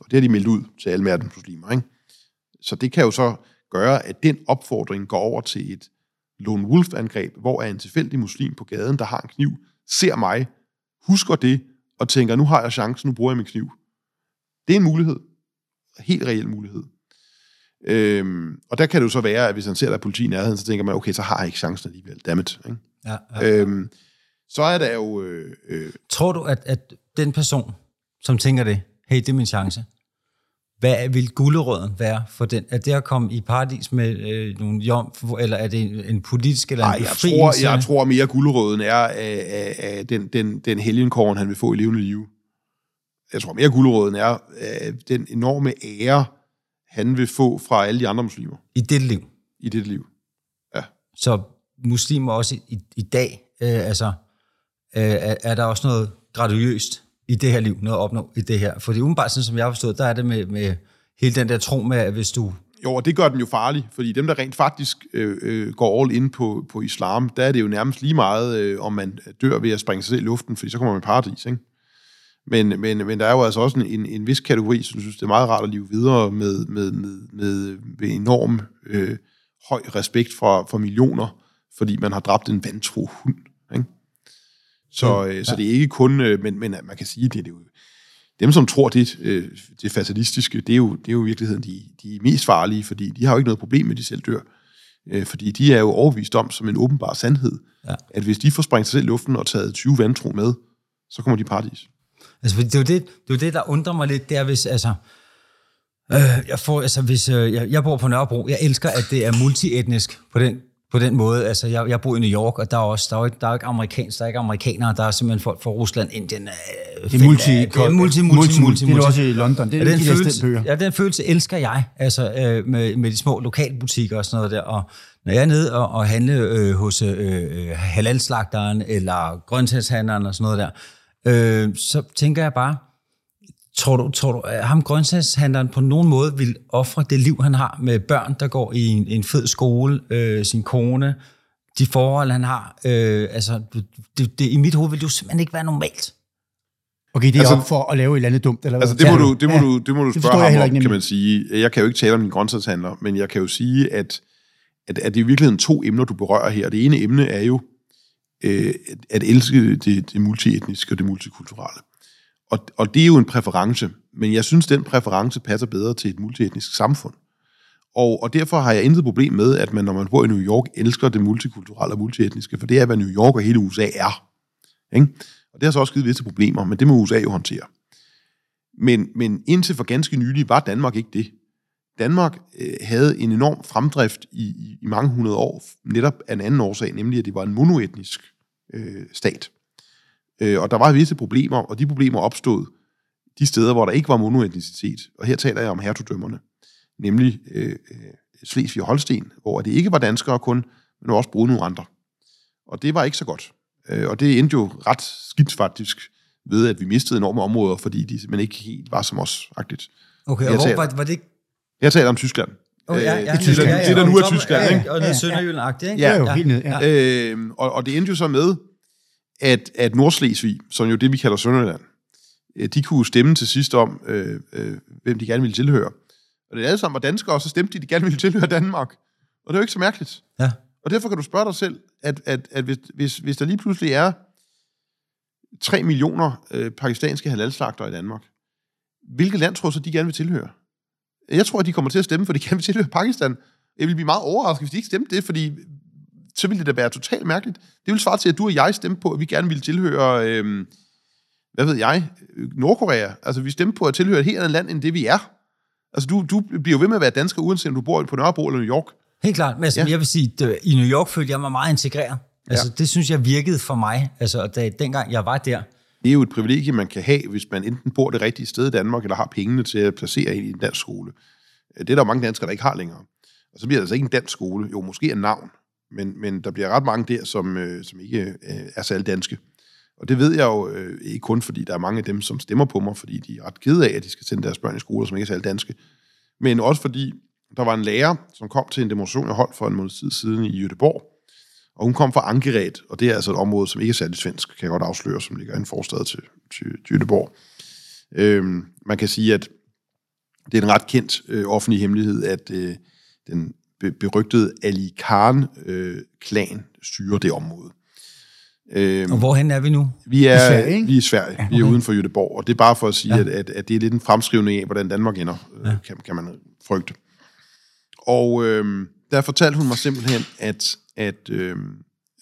Og det har de meldt ud til alle verdens muslimer. Ikke? Så det kan jo så gøre, at den opfordring går over til et lone wolf-angreb, hvor en tilfældig muslim på gaden, der har en kniv, ser mig, husker det, og tænker, nu har jeg chancen, nu bruger jeg min kniv. Det er en mulighed. En helt reel mulighed. Øhm, og der kan det jo så være, at hvis han ser, at der er politi i nærheden, så tænker man, okay, så har jeg ikke chancen alligevel. Dammit. Ikke? Ja, ja. Øhm, så er der jo... Øh, øh, Tror du, at, at den person, som tænker det, hey, det er min chance, hvad vil gulderøden være for den? Er det at komme i paradis med øh, nogle jomf, eller er det en, en politisk eller ej, en jeg tror, jeg tror mere guldrøden er af, af, af den, den, den helgenkorn, han vil få i levende liv. Jeg tror mere guldrøden er af den enorme ære, han vil få fra alle de andre muslimer I dit liv. i det liv. Så muslimer også i, i dag, øh, altså, øh, er, er der også noget graduøst i det her liv, noget at opnå i det her? For det umiddelbart, sådan som jeg har forstået, der er det med, med hele den der tro med, at hvis du... Jo, og det gør den jo farlig, fordi dem, der rent faktisk øh, øh, går all in på, på islam, der er det jo nærmest lige meget, øh, om man dør ved at springe sig selv i luften, fordi så kommer man i paradis, ikke? Men, men, men der er jo altså også en, en, en vis kategori, som synes, det er meget rart at leve videre med, med, med, med, med enorm øh, høj respekt for, for millioner, fordi man har dræbt en vantro hund. Ikke? Så, øh, så det er ikke kun, øh, men, men man kan sige, det er det jo, dem, som tror det, øh, det fatalistiske, det er, jo, det er jo i virkeligheden de, de mest farlige, fordi de har jo ikke noget problem med, at de selv dør. Øh, fordi de er jo overbevist om, som en åbenbar sandhed, Ja. at hvis de får sprængt sig selv i luften og taget 20 vantro med, så kommer de i paradis. Altså, det er jo det, det, er det der undrer mig lidt, det er, hvis, altså, øh, jeg, får, altså, hvis, øh, jeg, jeg bor på Nørrebro, jeg elsker, at det er multietnisk på den, på den måde. Altså, jeg, jeg bor i New York, og der er også, der er ikke, der er ikke amerikansk, der er ikke amerikanere, der er simpelthen folk fra Rusland, Indien. Øh, Det er multi, det er multi, multi, multi, Det er multi. også i London. Det er Ja, den, følelse, ja, den følelse elsker jeg, altså øh, med, med de små lokalbutikker og sådan noget der. Og når jeg er nede og, og handle øh, hos øh, øh, halalslagteren eller grøntsagshandleren og sådan noget der, øh, så tænker jeg bare, tror du, tror du at ham grøntsagshandleren på nogen måde vil ofre det liv, han har med børn, der går i en, en fed skole, øh, sin kone, de forhold, han har. Øh, altså, det, det, i mit hoved vil det jo simpelthen ikke være normalt. Okay, det er altså, op for at lave et eller andet dumt? Eller altså, det må, du, det, må ja. du, det må du Det spørge forstår jeg ham om, kan man sige. Jeg kan jo ikke tale om min grøntsagshandler, men jeg kan jo sige, at, at, at det er i virkeligheden to emner, du berører her. Det ene emne er jo øh, at elske det, det multietniske og det multikulturelle. Og, og det er jo en præference, men jeg synes, den præference passer bedre til et multietnisk samfund. Og, og derfor har jeg intet problem med, at man, når man bor i New York, elsker det multikulturelle og multietniske, for det er, hvad New York og hele USA er. Ikke? Og det har så også givet visse problemer, men det må USA jo håndtere. Men, men indtil for ganske nylig var Danmark ikke det. Danmark øh, havde en enorm fremdrift i, i, i mange hundrede år, netop af en anden årsag, nemlig at det var en monoetnisk øh, stat. Øh, og der var visse problemer, og de problemer opstod de steder, hvor der ikke var monoetnicitet. Og her taler jeg om hertugdømmerne, nemlig øh, øh, Slesvig og Holsten, hvor det ikke var danskere kun, men også brugte nogle andre. Og det var ikke så godt. Øh, og det endte jo ret skidt faktisk ved, at vi mistede enorme områder, fordi de simpelthen ikke helt var som os-agtigt. Okay, Jeg og hvor taler- var, var det ikke... Jeg taler om Tyskland. Oh, ja, ja, Øh, i Tyskland. ja, ja, det, der nu er Tyskland, ja, ikke? Og ned Ja, Sønderjylland-agtigt, ikke? Ja, jo, helt ned. Ja. Øh, og, og det endte jo så med, at, at Nordslesvig, som jo det, vi kalder Sønderjylland, øh, de kunne stemme til sidst om, øh, øh, hvem de gerne ville tilhøre. Og det alle sammen var danskere, og så stemte de, de gerne ville tilhøre Danmark. Og det er jo ikke så mærkeligt. Ja. Og derfor kan du spørge dig selv, at, at, at hvis, hvis, hvis der lige pludselig er 3 millioner øh, pakistanske halalslagter i Danmark, hvilket land tror så, de gerne vil tilhøre? Jeg tror, at de kommer til at stemme, for de gerne vil tilhøre Pakistan. Jeg vil blive meget overrasket, hvis de ikke stemte det, fordi så ville det da være totalt mærkeligt. Det vil svare til, at du og jeg stemte på, at vi gerne ville tilhøre, øh, hvad ved jeg, Nordkorea. Altså, vi stemte på at tilhøre et helt andet land, end det vi er. Altså, du, du bliver jo ved med at være dansker, uanset om du bor på Nørrebro eller New York. Helt klart. Men altså, ja. jeg vil sige, at i New York følte jeg mig meget integreret. Altså, Ja. det synes jeg virkede for mig, altså, da, dengang jeg var der. Det er jo et privilegie, man kan have, hvis man enten bor det rigtige sted i Danmark, eller har pengene til at placere en i en dansk skole. Det er der jo mange danskere, der ikke har længere. Og så bliver det altså ikke en dansk skole. Jo, måske en navn. Men, men der bliver ret mange der, som, øh, som ikke øh, er særlig danske. Og det ved jeg jo øh, ikke kun, fordi der er mange af dem, som stemmer på mig, fordi de er ret kede af, at de skal sende deres børn i skole, som ikke er særlig danske. Men også fordi der var en lærer, som kom til en demonstration, jeg holdt for en måned tid siden i Jødeborg. Og hun kom fra Ankeret, og det er altså et område, som ikke er særlig svensk, kan jeg godt afsløre, som ligger i en forstad til, til, til Jødeborg. Øhm, man kan sige, at det er en ret kendt øh, offentlig hemmelighed, at øh, den berygtede Ali Khan-klan styrer det område. Øhm, Og hvorhen er vi nu? vi er I Sverige, ikke? vi er i Sverige. Ja, okay. Vi er uden for Jødeborg, og det er bare for at sige, ja. At, at, at det er lidt en fremskrivning af, hvordan Danmark ender, ja. kan, kan man frygte. Og øhm, der fortalte hun mig simpelthen, at, at øhm,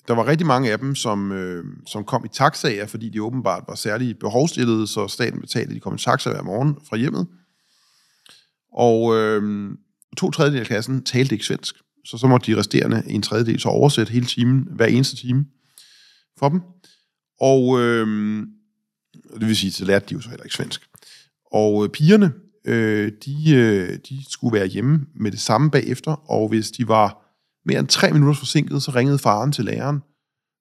der var rigtig mange af dem, som, øhm, som kom i taxaer, fordi de åbenbart var særligt behovsstillede, så staten betalte, at de kom i taxa hver morgen fra hjemmet. Og øhm, to tredjedel af klassen talte ikke svensk, så så måtte de resterende en tredjedel så oversætte hele timen, hver eneste time for dem. Og øh, det vil sige, så lærte de jo så heller ikke svensk. Og øh, pigerne, øh, de, øh, de skulle være hjemme med det samme bagefter, og hvis de var mere end tre minutter forsinket, så ringede faren til læreren.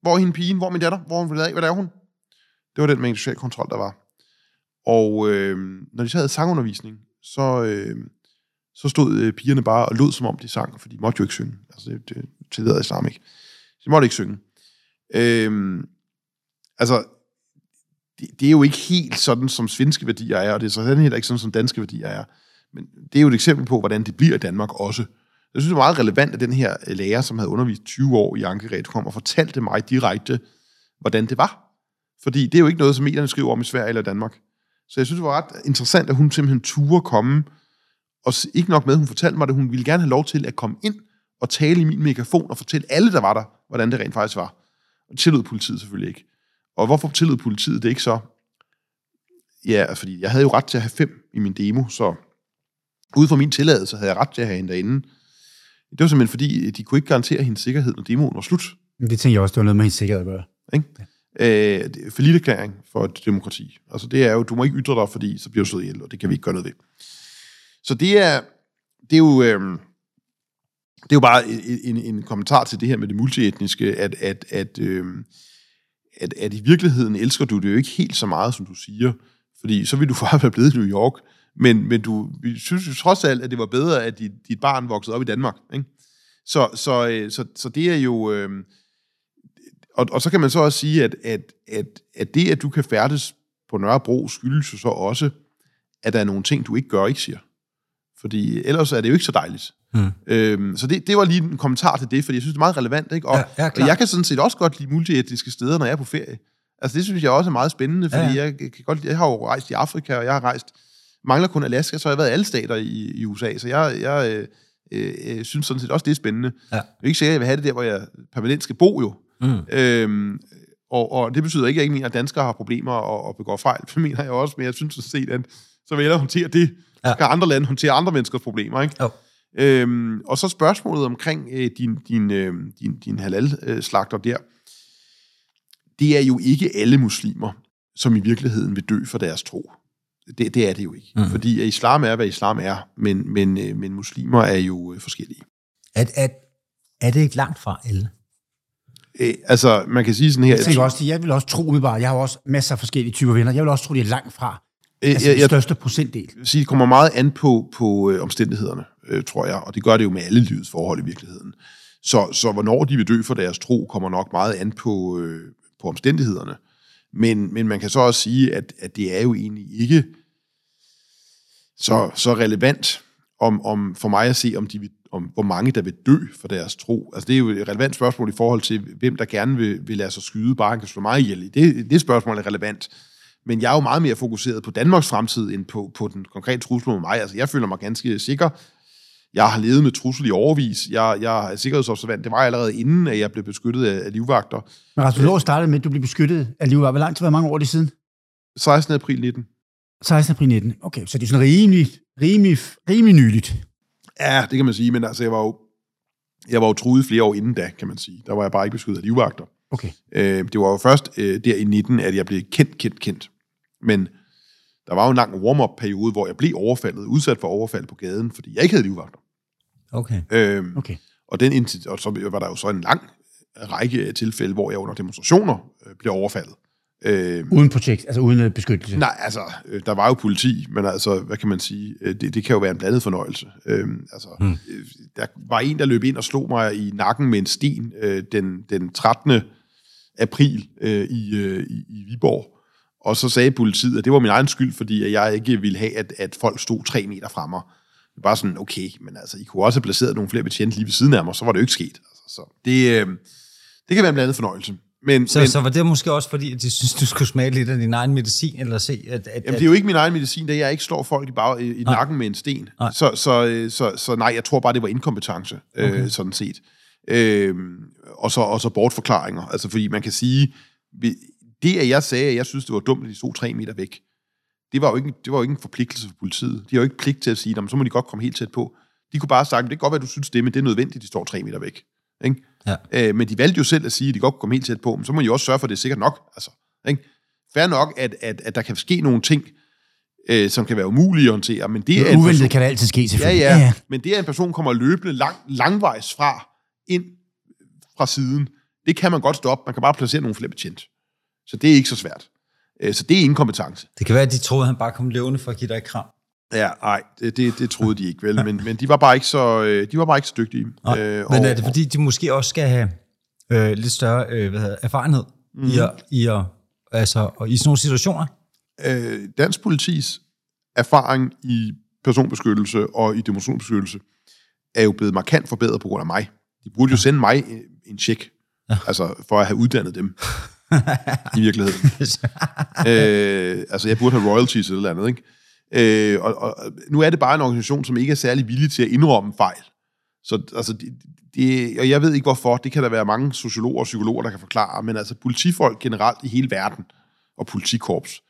Hvor er hende pigen? Hvor er min datter? Hvor er hun? Hvad er hun? Det var den mængde social kontrol, der var. Og øh, når de så havde sangundervisning, så, øh, så stod øh, pigerne bare og lød, som om de sang, for de måtte jo ikke synge. Altså, det, det tillader islam ikke. De måtte ikke synge. Øhm, altså, det, det er jo ikke helt sådan, som svenske værdier er, og det er sådan heller ikke sådan, som danske værdier er. Men det er jo et eksempel på, hvordan det bliver i Danmark også. Jeg synes, det er meget relevant, at den her øh, lærer, som havde undervist 20 år i Ankeret, kom og fortalte mig direkte, hvordan det var. Fordi det er jo ikke noget, som medierne skriver om i Sverige eller Danmark. Så jeg synes, det var ret interessant, at hun simpelthen turde komme, og ikke nok med, hun fortalte mig, at hun ville gerne have lov til at komme ind og tale i min megafon og fortælle alle, der var der, hvordan det rent faktisk var. Og det tillod politiet selvfølgelig ikke. Og hvorfor tillod politiet det ikke så? Ja, fordi jeg havde jo ret til at have fem i min demo, så ud fra min tilladelse havde jeg ret til at have hende derinde. Det var simpelthen fordi, de kunne ikke garantere hendes sikkerhed, når demoen var slut. Det tænker jeg også, det var noget med hendes sikkerhed at gøre. Ikke? Øh, det er forlitterklæring for et demokrati. Altså det er jo, du må ikke ytre dig, fordi så bliver du slået ihjel, og det kan vi ikke gøre noget ved. Så det er, det er jo, øh, det er jo bare en, en, en kommentar til det her med det multietniske, at, at, at, øh, at, at i virkeligheden elsker du det jo ikke helt så meget, som du siger, fordi så vil du bare være blevet i New York, men, men du vi synes jo trods alt, at det var bedre, at dit, dit barn voksede op i Danmark. Ikke? Så, så, øh, så, så det er jo... Øh, og, og så kan man så også sige, at, at, at, at det, at du kan færdes på Nørrebro skyldes jo så også, at der er nogle ting, du ikke gør ikke siger. Fordi ellers er det jo ikke så dejligt. Mm. Øhm, så det, det var lige en kommentar til det, fordi jeg synes, det er meget relevant. Ikke? Og, Ja, ja, og jeg kan sådan set også godt lide multietniske steder, når jeg er på ferie. Altså det synes jeg også er meget spændende, fordi Ja, ja. jeg, kan godt, jeg har jo rejst i Afrika, og jeg har rejst, mangler kun Alaska, så har jeg været i alle stater i, i USA, så jeg, jeg øh, øh, synes sådan set også, det er spændende. Ja. Jeg er ikke sikker, at jeg vil have det der, hvor jeg permanent skal bo jo. Mm. Øhm, og, og det betyder ikke, at jeg ikke mener, at danskere har problemer og, og begår fejl. Det mener jeg også, men jeg synes sådan set, at så vil jeg håndtere det. Ja. Ja. Kan andre lande håndtere andre menneskers problemer, ikke? Jo. Øhm, og så spørgsmålet omkring øh, din, din, øh, din, din halal-slagter der. Det er jo ikke alle muslimer, som i virkeligheden vil dø for deres tro. Det, det er det jo ikke. Mm. Fordi at islam er, hvad islam er, men, men, øh, men muslimer er jo øh, forskellige. Er, er, er det ikke langt fra alle? Øh, altså, man kan sige sådan her... Jeg tænker også, jeg vil også tro umiddelbart, jeg har også masser af forskellige typer venner, jeg vil også tro, de er langt fra altså, jeg, den jeg, største procentdel. vil sige, det kommer meget an på, på øh, omstændighederne, øh, tror jeg, og det gør det jo med alle livets forhold i virkeligheden. Så, så hvornår de vil dø for deres tro, kommer nok meget an på, øh, på omstændighederne. Men, men man kan så også sige, at, at det er jo egentlig ikke så, så relevant om, om, for mig at se, om, de vil, om hvor mange der vil dø for deres tro. Altså det er jo et relevant spørgsmål i forhold til, hvem der gerne vil, vil lade sig skyde, bare kan slå mig ihjel. Det, det spørgsmål er relevant. Men jeg er jo meget mere fokuseret på Danmarks fremtid, end på, på den konkrete trussel mod mig. Altså, jeg føler mig ganske sikker. Jeg har levet med trussel i overvis. Jeg, jeg er sikkerhedsobservant. Det var jeg allerede inden, at jeg blev beskyttet af, af livvagter. Men Rasmus Lår startede med, at du blev beskyttet af livet. Hvor lang tid, hvor mange år det siden? 16. april 19. 16. april 19. Okay, så det er sådan rimelig, rimelig, rimelig nyligt. Ja, det kan man sige, men altså, jeg var jo, jeg var jo truet flere år inden da, kan man sige. Der var jeg bare ikke beskyttet af livvagter. Okay. Øh, det var jo først øh, der i 19, at jeg blev kendt, kendt, kendt. Men der var jo en lang warm-up-periode, hvor jeg blev overfaldet, udsat for overfald på gaden, fordi jeg ikke havde livvagter. Okay. Øh, Okay. Og, den, og så var der jo så en lang række tilfælde, hvor jeg under demonstrationer øh, blev overfaldet. Øh, Uden projekt, altså uden øh, beskyttelse. nej, altså, øh, der var jo politi, men altså, hvad kan man sige, øh, det, det kan jo være en blandet fornøjelse. Øh, altså, Hmm. øh, der var en, der løb ind og slog mig i nakken med en sten øh, den, den 13. april øh, i, øh, i, i Viborg. Og så sagde politiet, at det var min egen skyld, fordi jeg ikke ville have, at, at folk stod tre meter fra mig. Det var bare sådan, okay, men altså, I kunne også have placeret nogle flere betjente lige ved siden af mig, så var det jo ikke sket. Altså, så det, øh, det kan være en blandet fornøjelse. Men, Så, men så var det måske også fordi, at de synes, du skulle smage lidt af din egen medicin, eller se, at... at, jamen, det er jo ikke min egen medicin, da jeg ikke slår folk i, bag, i, i nakken med en sten. Nej. Så, så, øh, så, så nej, jeg tror bare, det var inkompetence, okay. øh, sådan set. Øh, og, så, og så bortforklaringer. Altså, fordi man kan sige, vi- det, at jeg sagde, at jeg synes, det var dumt, at de stod tre meter væk, det var jo ikke, det var jo ikke en forpligtelse for politiet. De har jo ikke pligt til at sige, "Nå, men så må de godt komme helt tæt på. De kunne bare have sagt, det kan godt være, du synes det, men det er nødvendigt, at de står tre meter væk. Ikke? Ja. Øh, men de valgte jo selv at sige, at de godt kunne komme helt tæt på, men så må de også sørge for, at det er sikkert nok. Altså, ikke? Fair nok, at, at, at der kan ske nogle ting, øh, som kan være umulige at håndtere, men det er en Uventet person, kan det altid ske, ja, selvfølgelig. ja, men det er en person kommer løbende lang, langvejs fra, ind fra siden, det kan man godt stoppe. Man kan bare placere nogle flere betjent. Så det er ikke så svært. Øh, Så det er inkompetence. Det kan være, at de troede, at han bare kom levende for at give dig et kram. Ja, nej, det, det, det troede de ikke vel, men, men de var bare ikke så, øh, de var bare ikke så dygtige. Nej, Øh, men og- er det fordi, de måske også skal have øh, lidt større øh, hvad hedder, erfarenhed mm. i, at, i, at, altså, og i sådan nogle situationer? øh, dansk politis erfaring i personbeskyttelse og i demonstrationsbeskyttelse er jo blevet markant forbedret på grund af mig. De burde jo sende mig en- check, ja. altså for at have uddannet dem i virkeligheden. øh, altså jeg burde have royalties eller et eller andet, ikke? Øh, og, og nu er det bare en organisation, som ikke er særlig villig til at indrømme fejl. Så altså, det, det, og jeg ved ikke hvorfor, det kan der være mange sociologer og psykologer, der kan forklare, men altså politifolk generelt i hele verden, og politikorps,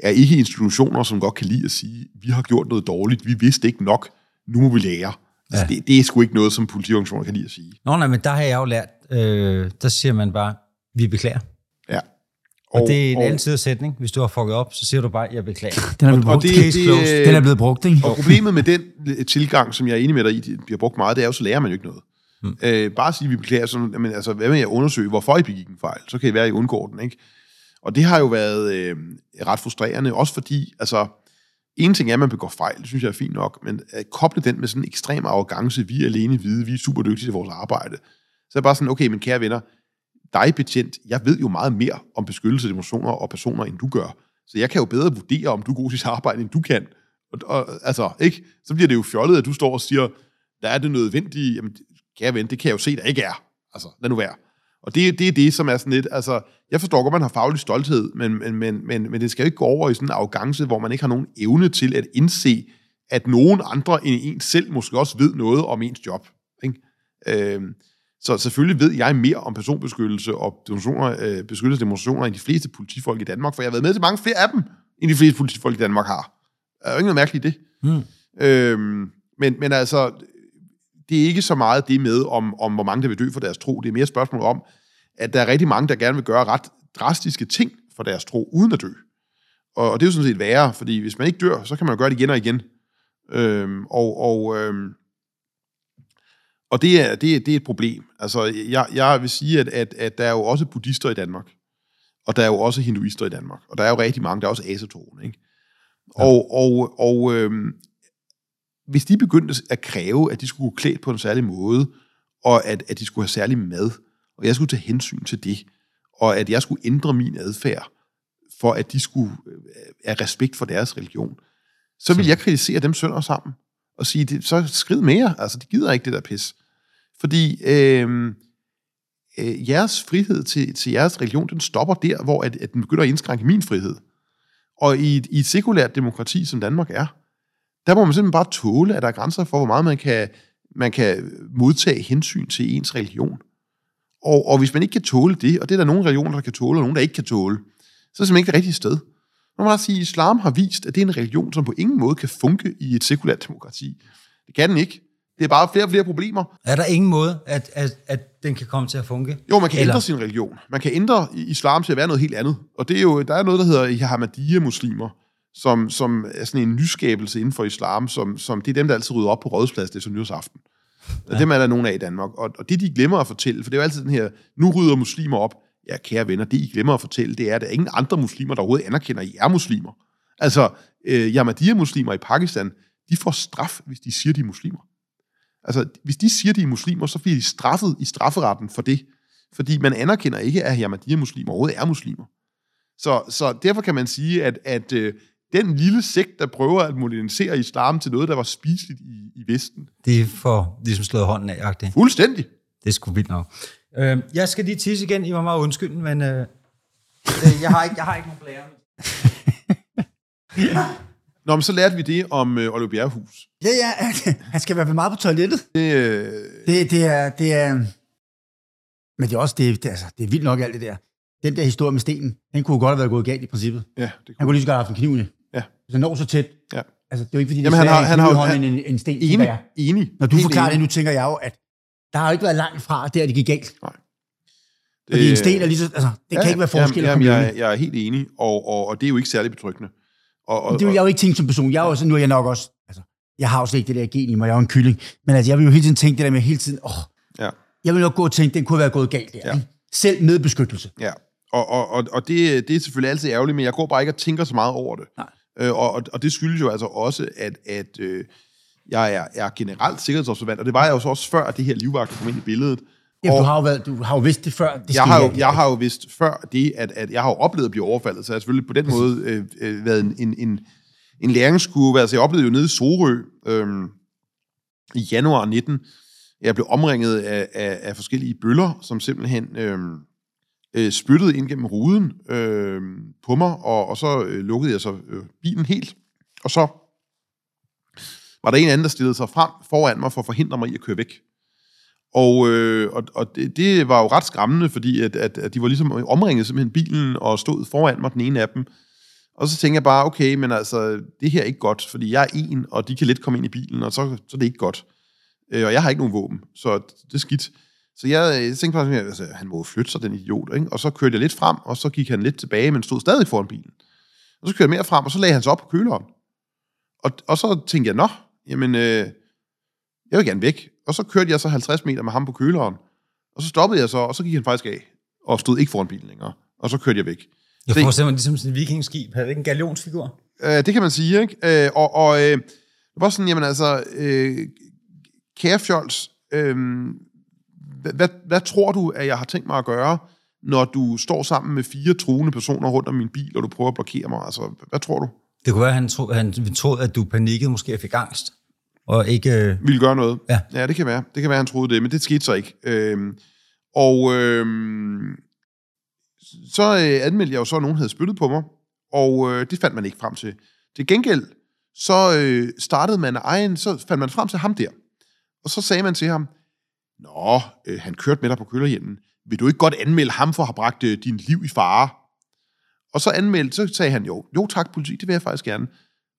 er ikke institutioner, som godt kan lide at sige, vi har gjort noget dårligt, vi vidste ikke nok, nu må vi lære. Altså, Ja. det, det er sgu ikke noget, som politiorganisationer kan lide at sige. Nå, nej, men der har jeg jo lært, øh, der siger man bare, vi beklager. Og, og det er en altid sætning. Hvis du har fucket op, så siger du bare, jeg beklager. Den er blevet og brugt. det- Case det- closed. Den er blevet brugt, ikke? Og problemet med den tilgang, som jeg er enig med dig i, det bliver brugt meget, det er jo, så lærer man jo ikke noget. Mm. Øh, bare at sige, at vi beklager, sådan, jamen, altså, hvad med at undersøge, hvorfor I begik en fejl? Så kan det være, at I undgår den, ikke? Og det har jo været øh, ret frustrerende, også fordi, altså, en ting er, at man begår fejl, det synes jeg er fint nok, men at koble den med sådan en ekstrem arrogance, vi er alene vide, vi er super dygtige til vores arbejde. Så er det bare sådan, okay, men kære venner, dig betjent, jeg ved jo meget mere om beskyttelse af emotioner og personer, end du gør. Så jeg kan jo bedre vurdere, om du er god til arbejde, end du kan. Og, og, altså, ikke? Så bliver det jo fjollet, at du står og siger, der er det nødvendige. Jamen, kære ven, det kan jeg jo se, der ikke er. Altså, lad nu være. Og det, det er det, som er sådan lidt, altså, jeg forstår godt, man har faglig stolthed, men, men, men, men, men det skal jo ikke gå over i sådan en arrogance, hvor man ikke har nogen evne til at indse, at nogen andre end en selv måske også ved noget om ens job. Ikke? Øh, så selvfølgelig ved jeg mere om personbeskyttelse og demonstrationer, øh, beskyttelse demonstrationer end de fleste politifolk i Danmark, for jeg har været med til mange flere af dem, end de fleste politifolk i Danmark har. Der er jo ikke noget mærkeligt i det. Mm. Øhm, men, men altså, det er ikke så meget det med, om, om hvor mange der vil dø for deres tro. Det er mere spørgsmål om, at der er rigtig mange, der gerne vil gøre ret drastiske ting for deres tro, uden at dø. Og, og det er jo sådan set værre, fordi hvis man ikke dør, så kan man gøre det igen og igen. Øhm, og og, øhm, og det, er, det, er, det er et problem. Altså, jeg, jeg vil sige, at, at, at der er jo også buddhister i Danmark, og der er jo også hinduister i Danmark, og der er jo rigtig mange, der er også asatroende, ikke? Ja. Og, og, og øhm, hvis de begyndte at kræve, at de skulle gå klædt på en særlig måde, og at, at de skulle have særlig mad, og jeg skulle tage hensyn til det, og at jeg skulle ændre min adfærd, for at de skulle øh, have respekt for deres religion, så vil jeg kritisere dem sønder sammen, og sige, det, så skrid mere, altså de gider ikke det der pis. Fordi øh, øh, jeres frihed til, til jeres religion, den stopper der, hvor at, at den begynder at indskrænke min frihed. Og i et, i et sekulært demokrati, som Danmark er, der må man simpelthen bare tåle, at der er grænser for, hvor meget man kan, man kan modtage hensyn til ens religion. Og, og hvis man ikke kan tåle det, og det er der nogle religioner, der kan tåle, og nogle, der ikke kan tåle, så er det simpelthen ikke det rigtige sted. Man må bare sige, at islam har vist, at det er en religion, som på ingen måde kan funke i et sekulært demokrati. Det kan den ikke. Det er bare flere og flere problemer. Er der ingen måde, at, at, at den kan komme til at funke? Jo, man kan Eller? ændre sin religion. Man kan ændre islam til at være noget helt andet. Og det er jo, der er noget, der hedder Ahmadiyya-muslimer, som, som er sådan en nyskabelse inden for islam, som, som det er dem, der altid rydder op på rådsplads, det er så nyhedsaften. Ja. Dem er der nogen af i Danmark. Og, og det, de glemmer at fortælle, for det er jo altid den her, nu rydder muslimer op. Ja, kære venner, det I glemmer at fortælle, det er, at der er ingen andre muslimer, der overhovedet anerkender, at I er muslimer. Altså, øh, Ahmadiyya-muslimer i Pakistan, de får straf, hvis de siger, de er muslimer. Altså, hvis de siger, de er muslimer, så bliver de straffet i strafferetten for det. Fordi man anerkender ikke, at Ahmadiyya-muslimer overhovedet er muslimer. Så, så derfor kan man sige, at, at øh, den lille sekt, der prøver at modernisere islam til noget, der var spiseligt i, i Vesten. Det er for ligesom slået hånden af, -agtigt. Fuldstændig. Det er sgu vildt nok. Øh, jeg skal lige tisse igen. I var meget undskyld, men øh, øh, jeg, har ikke, jeg har ikke nogen blære. Nå, men så lærte vi det om øh, Oliver Bjerrehus. Ja, ja, han skal være meget på toilettet. Det, øh... det, det, er, det er... Men det er også, det, det, altså, det er vildt nok alt det der. Den der historie med stenen, den kunne godt have været gået galt i princippet. Ja, det kunne. Han kunne lige så godt have haft en kniv Ja. Hvis han når så tæt. Ja. Altså, det er jo ikke, fordi Jamen, han har, han har, han, en, en sten. Enig, enig. Når du forklarer enig. det, nu tænker jeg jo, at der har jo ikke været langt fra, der det gik galt. Nej. Det, Fordi en sten er lige så, altså, det ja, kan ikke være forskel. Jamen, jamen, jeg, jeg er helt enig, og, og, og det er jo ikke særlig betryggende. Og, og, det vil jeg jo ikke tænke som person. Jeg er også, nu er jeg nok også, altså, jeg har jo slet ikke det der gen i mig, jeg er jo en kylling. Men altså, jeg vil jo hele tiden tænke det der med hele tiden, åh, ja. jeg vil nok gå og tænke, den kunne være gået galt der. Ja. Ikke? Selv med beskyttelse. Ja, og, og, og, og det, det er selvfølgelig altid ærgerligt, men jeg går bare ikke og tænker så meget over det. Nej. Øh, og, og, og det skyldes jo altså også, at, at øh, jeg er, er generelt sikkerhedsobservant, og det var jeg jo så også før, at det her livvagt kom ind i billedet. Ja, du har, jo været, du har jo vidst det før. Det jeg, har jo, jeg har jo vidst før det, at, at jeg har jo oplevet at blive overfaldet, så jeg har selvfølgelig på den måde øh, øh, været en, en, en, en læringskurve. Altså jeg oplevede jo nede i Sorø øh, i januar 19, jeg blev omringet af, af, af forskellige bøller, som simpelthen øh, øh, spyttede ind gennem ruden øh, på mig, og, og så øh, lukkede jeg så øh, bilen helt. Og så var der en anden, der stillede sig frem foran mig for at forhindre mig i at køre væk. Og, øh, og, og det, det var jo ret skræmmende, fordi at, at, at de var ligesom omringet simpelthen bilen og stod foran mig, den ene af dem. Og så tænkte jeg bare, okay, men altså, det her er ikke godt, fordi jeg er en, og de kan let komme ind i bilen, og så, så er det ikke godt. Øh, og jeg har ikke nogen våben, så det er skidt. Så jeg, jeg tænkte bare, altså, han må flytte sig, den idiot. Ikke? Og så kørte jeg lidt frem, og så gik han lidt tilbage, men stod stadig foran bilen. Og så kørte jeg mere frem, og så lagde han sig op på køleren. Og, og så tænkte jeg, nå, jamen, øh, jeg vil gerne væk. Og så kørte jeg så 50 meter med ham på køleren. Og så stoppede jeg så, og så gik han faktisk af. Og stod ikke foran bilen længere. Og så kørte jeg væk. Jeg så, forestiller mig ligesom sådan en vikingskib. Havde ikke en galionsfigur? Øh, det kan man sige, ikke? Øh, og og øh, det var sådan, jamen altså, øh, kære Fjols, øh, hvad, hvad, hvad tror du, at jeg har tænkt mig at gøre, når du står sammen med fire truende personer rundt om min bil, og du prøver at blokere mig? Altså, hvad tror du? Det kunne være, at han, tro, han troede, at du panikkede, måske fik angst, og ikke... Øh... Ville gøre noget? Ja. Ja, det kan være. Det kan være, han troede det, men det skete så ikke. Øhm, og øhm, så øh, anmeldte jeg jo så, at nogen havde spyttet på mig, og øh, det fandt man ikke frem til. Til gengæld, så øh, startede man egen, så fandt man frem til ham der. Og så sagde man til ham, Nå, øh, han kørte med dig på kølerhjelmen. Vil du ikke godt anmelde ham for at have bragt øh, din liv i fare? Og så anmeldte, så sagde han, jo, jo tak politi, det vil jeg faktisk gerne.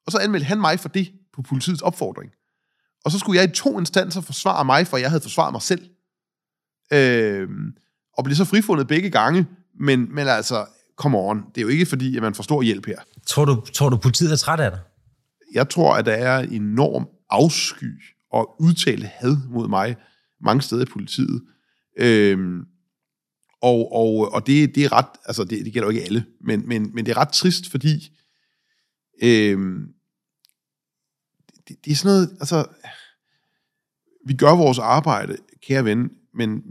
Og så anmeldte han mig for det på politiets opfordring. Og så skulle jeg i to instanser forsvare mig, for jeg havde forsvaret mig selv. Øh, og blev så frifundet begge gange, men, men altså, come on, det er jo ikke fordi, at man får stor hjælp her. Tror du, tror du, politiet er træt af dig? Jeg tror, at der er enorm afsky og udtale had mod mig mange steder i politiet. Øhm, og og, og det, det er ret, altså det, det gælder jo ikke alle, men, men, men det er ret trist, fordi øhm, det, det er sådan noget, altså, vi gør vores arbejde, kære ven, men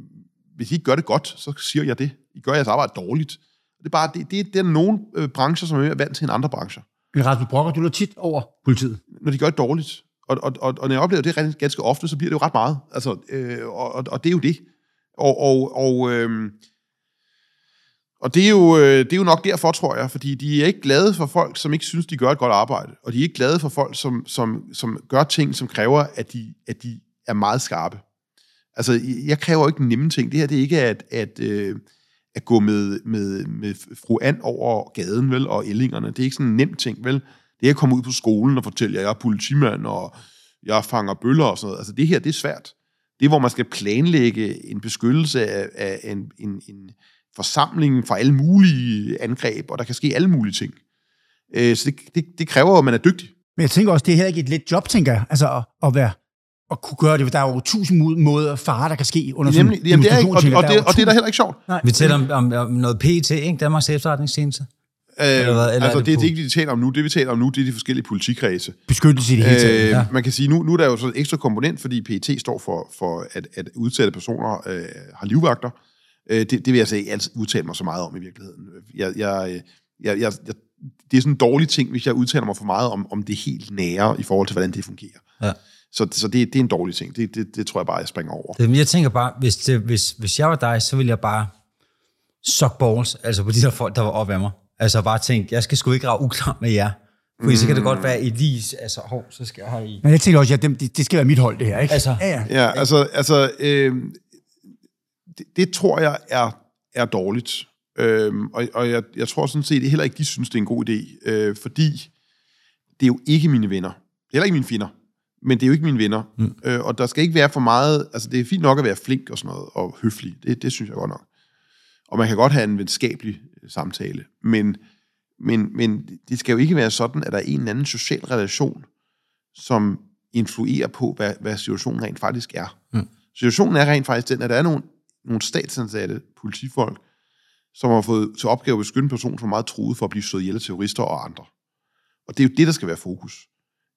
hvis I ikke gør det godt, så siger jeg det. I gør jeres arbejde dårligt. Det er bare, det, det, det er nogle øh, brancher, som er vant til end andre brancher. Men Rasmus Brokker, du er tit over politiet. Når de gør det dårligt. Og, og, og, og når jeg oplever det ganske ofte, så bliver det jo ret meget. Altså, øh, og, og, og det er jo det. Og, og, og, øh, og det, er jo, øh, det er jo nok derfor, tror jeg, fordi de er ikke glade for folk, som ikke synes, de gør et godt arbejde. Og de er ikke glade for folk, som, som, som gør ting, som kræver, at de, at de er meget skarpe. Altså, jeg kræver jo ikke nemme ting. Det her, det er ikke at, at, øh, at gå med, med, med fru And over gaden, vel, og ællingerne. Det er ikke sådan en nem ting, vel. Det er at komme ud på skolen og fortælle, at jeg er politimand, og jeg fanger bøller og sådan noget. Altså, det her, det er svært. Det er, hvor man skal planlægge en beskyttelse af, af en, en, en forsamling fra alle mulige angreb, og der kan ske alle mulige ting. Øh, så det, det, det kræver, at man er dygtig. Men jeg tænker også, det er heller ikke et let job, tænker jeg. Altså at, at være at kunne gøre det. Der er jo tusind muder fare, der kan ske under sådan Nemlig, jamen, det er ikke, og, og, Der det, og det er da heller ikke sjovt. Vi taler om, om, om noget PET, ikke? Danmarks efterretningstjeneste. Øh, Eller hvad? Eller altså, er det det, det er ikke det, vi taler om nu. Det, vi taler om nu, det er de forskellige politikredse. beskyttelse i det hele taget. Øh, ja. Man kan sige, nu, nu er der jo så en ekstra komponent, fordi PET står for, for at, at udsatte personer øh, har livvagter. Øh, det, det vil jeg så ikke altid udtale mig så meget om i virkeligheden. Jeg, jeg, jeg, jeg, jeg, det er sådan en dårlig ting, hvis jeg udtaler mig for meget om, om det helt nære i forhold til, hvordan det fungerer. Ja. Så, så det, det er en dårlig ting. Det, det, det tror jeg bare, jeg springer over. Det, men jeg tænker bare, hvis, det, hvis, hvis jeg var dig, så ville jeg bare suck balls, altså på de der folk, der var op af mig. Altså bare tænke, jeg skal sgu ikke rave uklar med jer. For mm. så kan det godt være Elise, altså hov, så skal jeg have i. Men jeg tænker også, at ja, det, det skal være mit hold, det her, ikke? Altså- ja, ja. Ja, altså, altså øh, det, det tror jeg er, er dårligt. Øhm, og og jeg, jeg tror sådan set heller ikke, de synes, det er en god idé, øh, fordi det er jo ikke mine venner. Det er heller ikke mine fjender, men det er jo ikke mine venner. Mm. Øh, og der skal ikke være for meget... Altså, det er fint nok at være flink og sådan noget, og høflig. Det, det synes jeg godt nok. Og man kan godt have en venskabelig øh, samtale, men, men, men det skal jo ikke være sådan, at der er en eller anden social relation, som influerer på, hvad, hvad situationen rent faktisk er. Mm. Situationen er rent faktisk den, at der er nogle, nogle statsansatte politifolk, som har fået til opgave at beskytte en person, som er meget truet for at blive slået ihjel af terrorister og andre. Og det er jo det, der skal være fokus.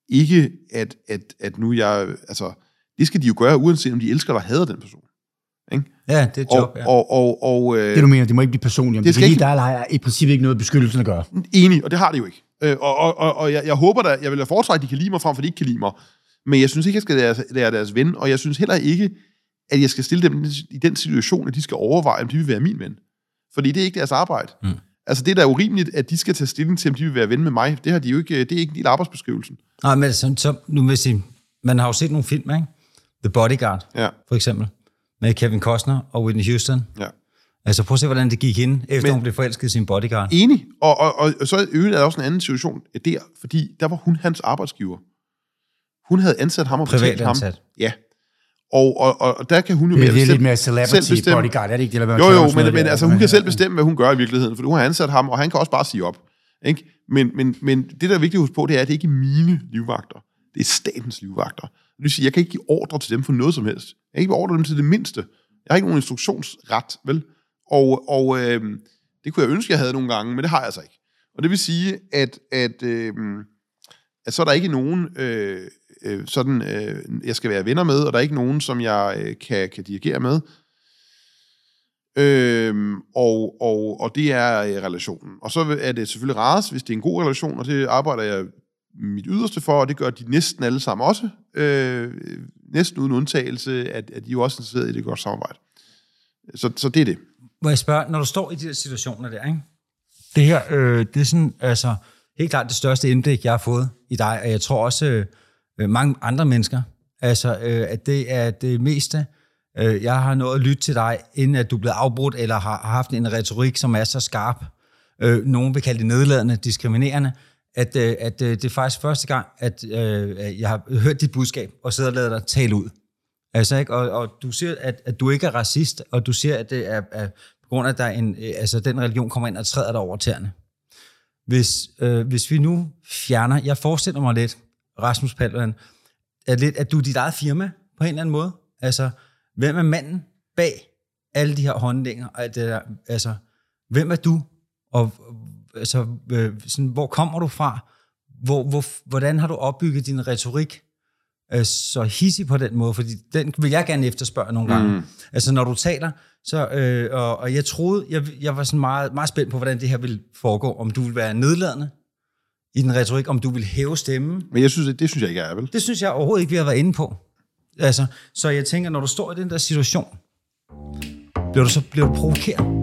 Ikke at, at, at nu jeg... Altså, det skal de jo gøre, uanset om de elsker eller hader den person. Ikke? Ja, det er et job, Og, ja. og, og, og, øh, Det du mener, det må ikke blive personligt. Om Det det skal ikke- eller ej, er i princippet ikke noget med beskyttelsen at gøre. Enig, og det har det jo ikke. Øh, og og, og, og jeg, jeg håber da, jeg vil da foretrække, at de kan lide mig, frem for at de ikke kan lide mig. Men jeg synes ikke, jeg skal være, være deres ven, og jeg synes heller ikke, at jeg skal stille dem i den situation, at de skal overveje, om de vil være min ven. Fordi det er ikke deres arbejde. Mm. Altså det er da urimeligt, at de skal tage stilling til, om de vil være ven med mig. Det, har de jo ikke, det er ikke en del af arbejdsbeskrivelsen. Nej, men så, så nu vil jeg sige, man har jo set nogle film, ikke? The Bodyguard, Ja, for eksempel, med Kevin Costner og Whitney Houston. ja. Altså prøv at se, hvordan det gik hende, efter Men- hun blev forelsket i sin bodyguard. Enig. Og, og, og, og så øvrigt er der også en anden situation der, fordi der var hun hans arbejdsgiver. Hun havde ansat ham og betalt ham. ansat. Ja. Og, og, og, der kan hun jo Det, mere det er selv- lidt mere selv celebrity bestemme- bodyguard, er det ikke? Eller hvad Jo, jo, men, men altså, hun kan selv bestemme, hvad hun gør i virkeligheden, for hun har ansat ham, og han kan også bare sige op. Ikke? Men, men, men det, der er vigtigt at huske på, det er, at det ikke er mine livvagter. Det er statens livvagter. Det vil sige, jeg kan ikke give ordre til dem for noget som helst. Jeg kan ikke give ordre dem til det mindste. Jeg har ikke nogen instruktionsret, vel? Og, og øh, det kunne jeg ønske, jeg havde nogle gange, men det har jeg altså ikke. Og det vil sige, at, at, øh, at så er der ikke nogen, øh, øh, sådan, øh, jeg skal være venner med, og der er ikke nogen, som jeg øh, kan, kan dirigere med. Øhm, og, og, og det er øh, relationen. Og så er det selvfølgelig rarest, hvis det er en god relation, og det arbejder jeg mit yderste for, og det gør de næsten alle sammen også. Øh, næsten uden undtagelse, at, at de jo også er interesseret i det godt samarbejde. Så, så det er det. Må jeg spørge, når du står i de der situationer der, ikke? Det her, øh, det er sådan, altså, helt klart det største indblik, jeg har fået i dig, og jeg tror også øh, Øh, mange andre mennesker, altså, øh, at det er det meste, øh, jeg har nået at lytte til dig, inden at du er blevet afbrudt, eller har, har haft en retorik, som er så skarp, øh, nogen vil kalde det nedladende, diskriminerende, at, øh, at øh, det er faktisk første gang, at øh, jeg har hørt dit budskab, og sidder og lader dig tale ud. Altså, ikke? Og, og du siger, at, at du ikke er racist, og du siger, at det er, er på grund af, at der er en, øh, altså, den religion kommer ind og træder dig over tæerne. Hvis, øh, hvis vi nu fjerner, jeg forestiller mig lidt, Rasmus Paludan, at, lidt, at du er dit eget firma på en eller anden måde. Altså, hvem er manden bag alle de her håndlinger? Og det der, altså, hvem er du? Og altså, øh, sådan, hvor kommer du fra? Hvor, hvor, hvordan har du opbygget din retorik øh, så hissig på den måde? Fordi den vil jeg gerne efterspørge nogle gange. Mm. Altså, når du taler, så, øh, og, og jeg troede, jeg, jeg var sådan meget, meget spændt på, hvordan det her ville foregå. Om du ville være nedladende i den retorik, om du vil hæve stemmen. Men jeg synes, det synes jeg ikke er, vel? Det synes jeg overhovedet ikke, vi har været inde på. Altså, så jeg tænker, når du står i den der situation, bliver du så bliver du provokeret?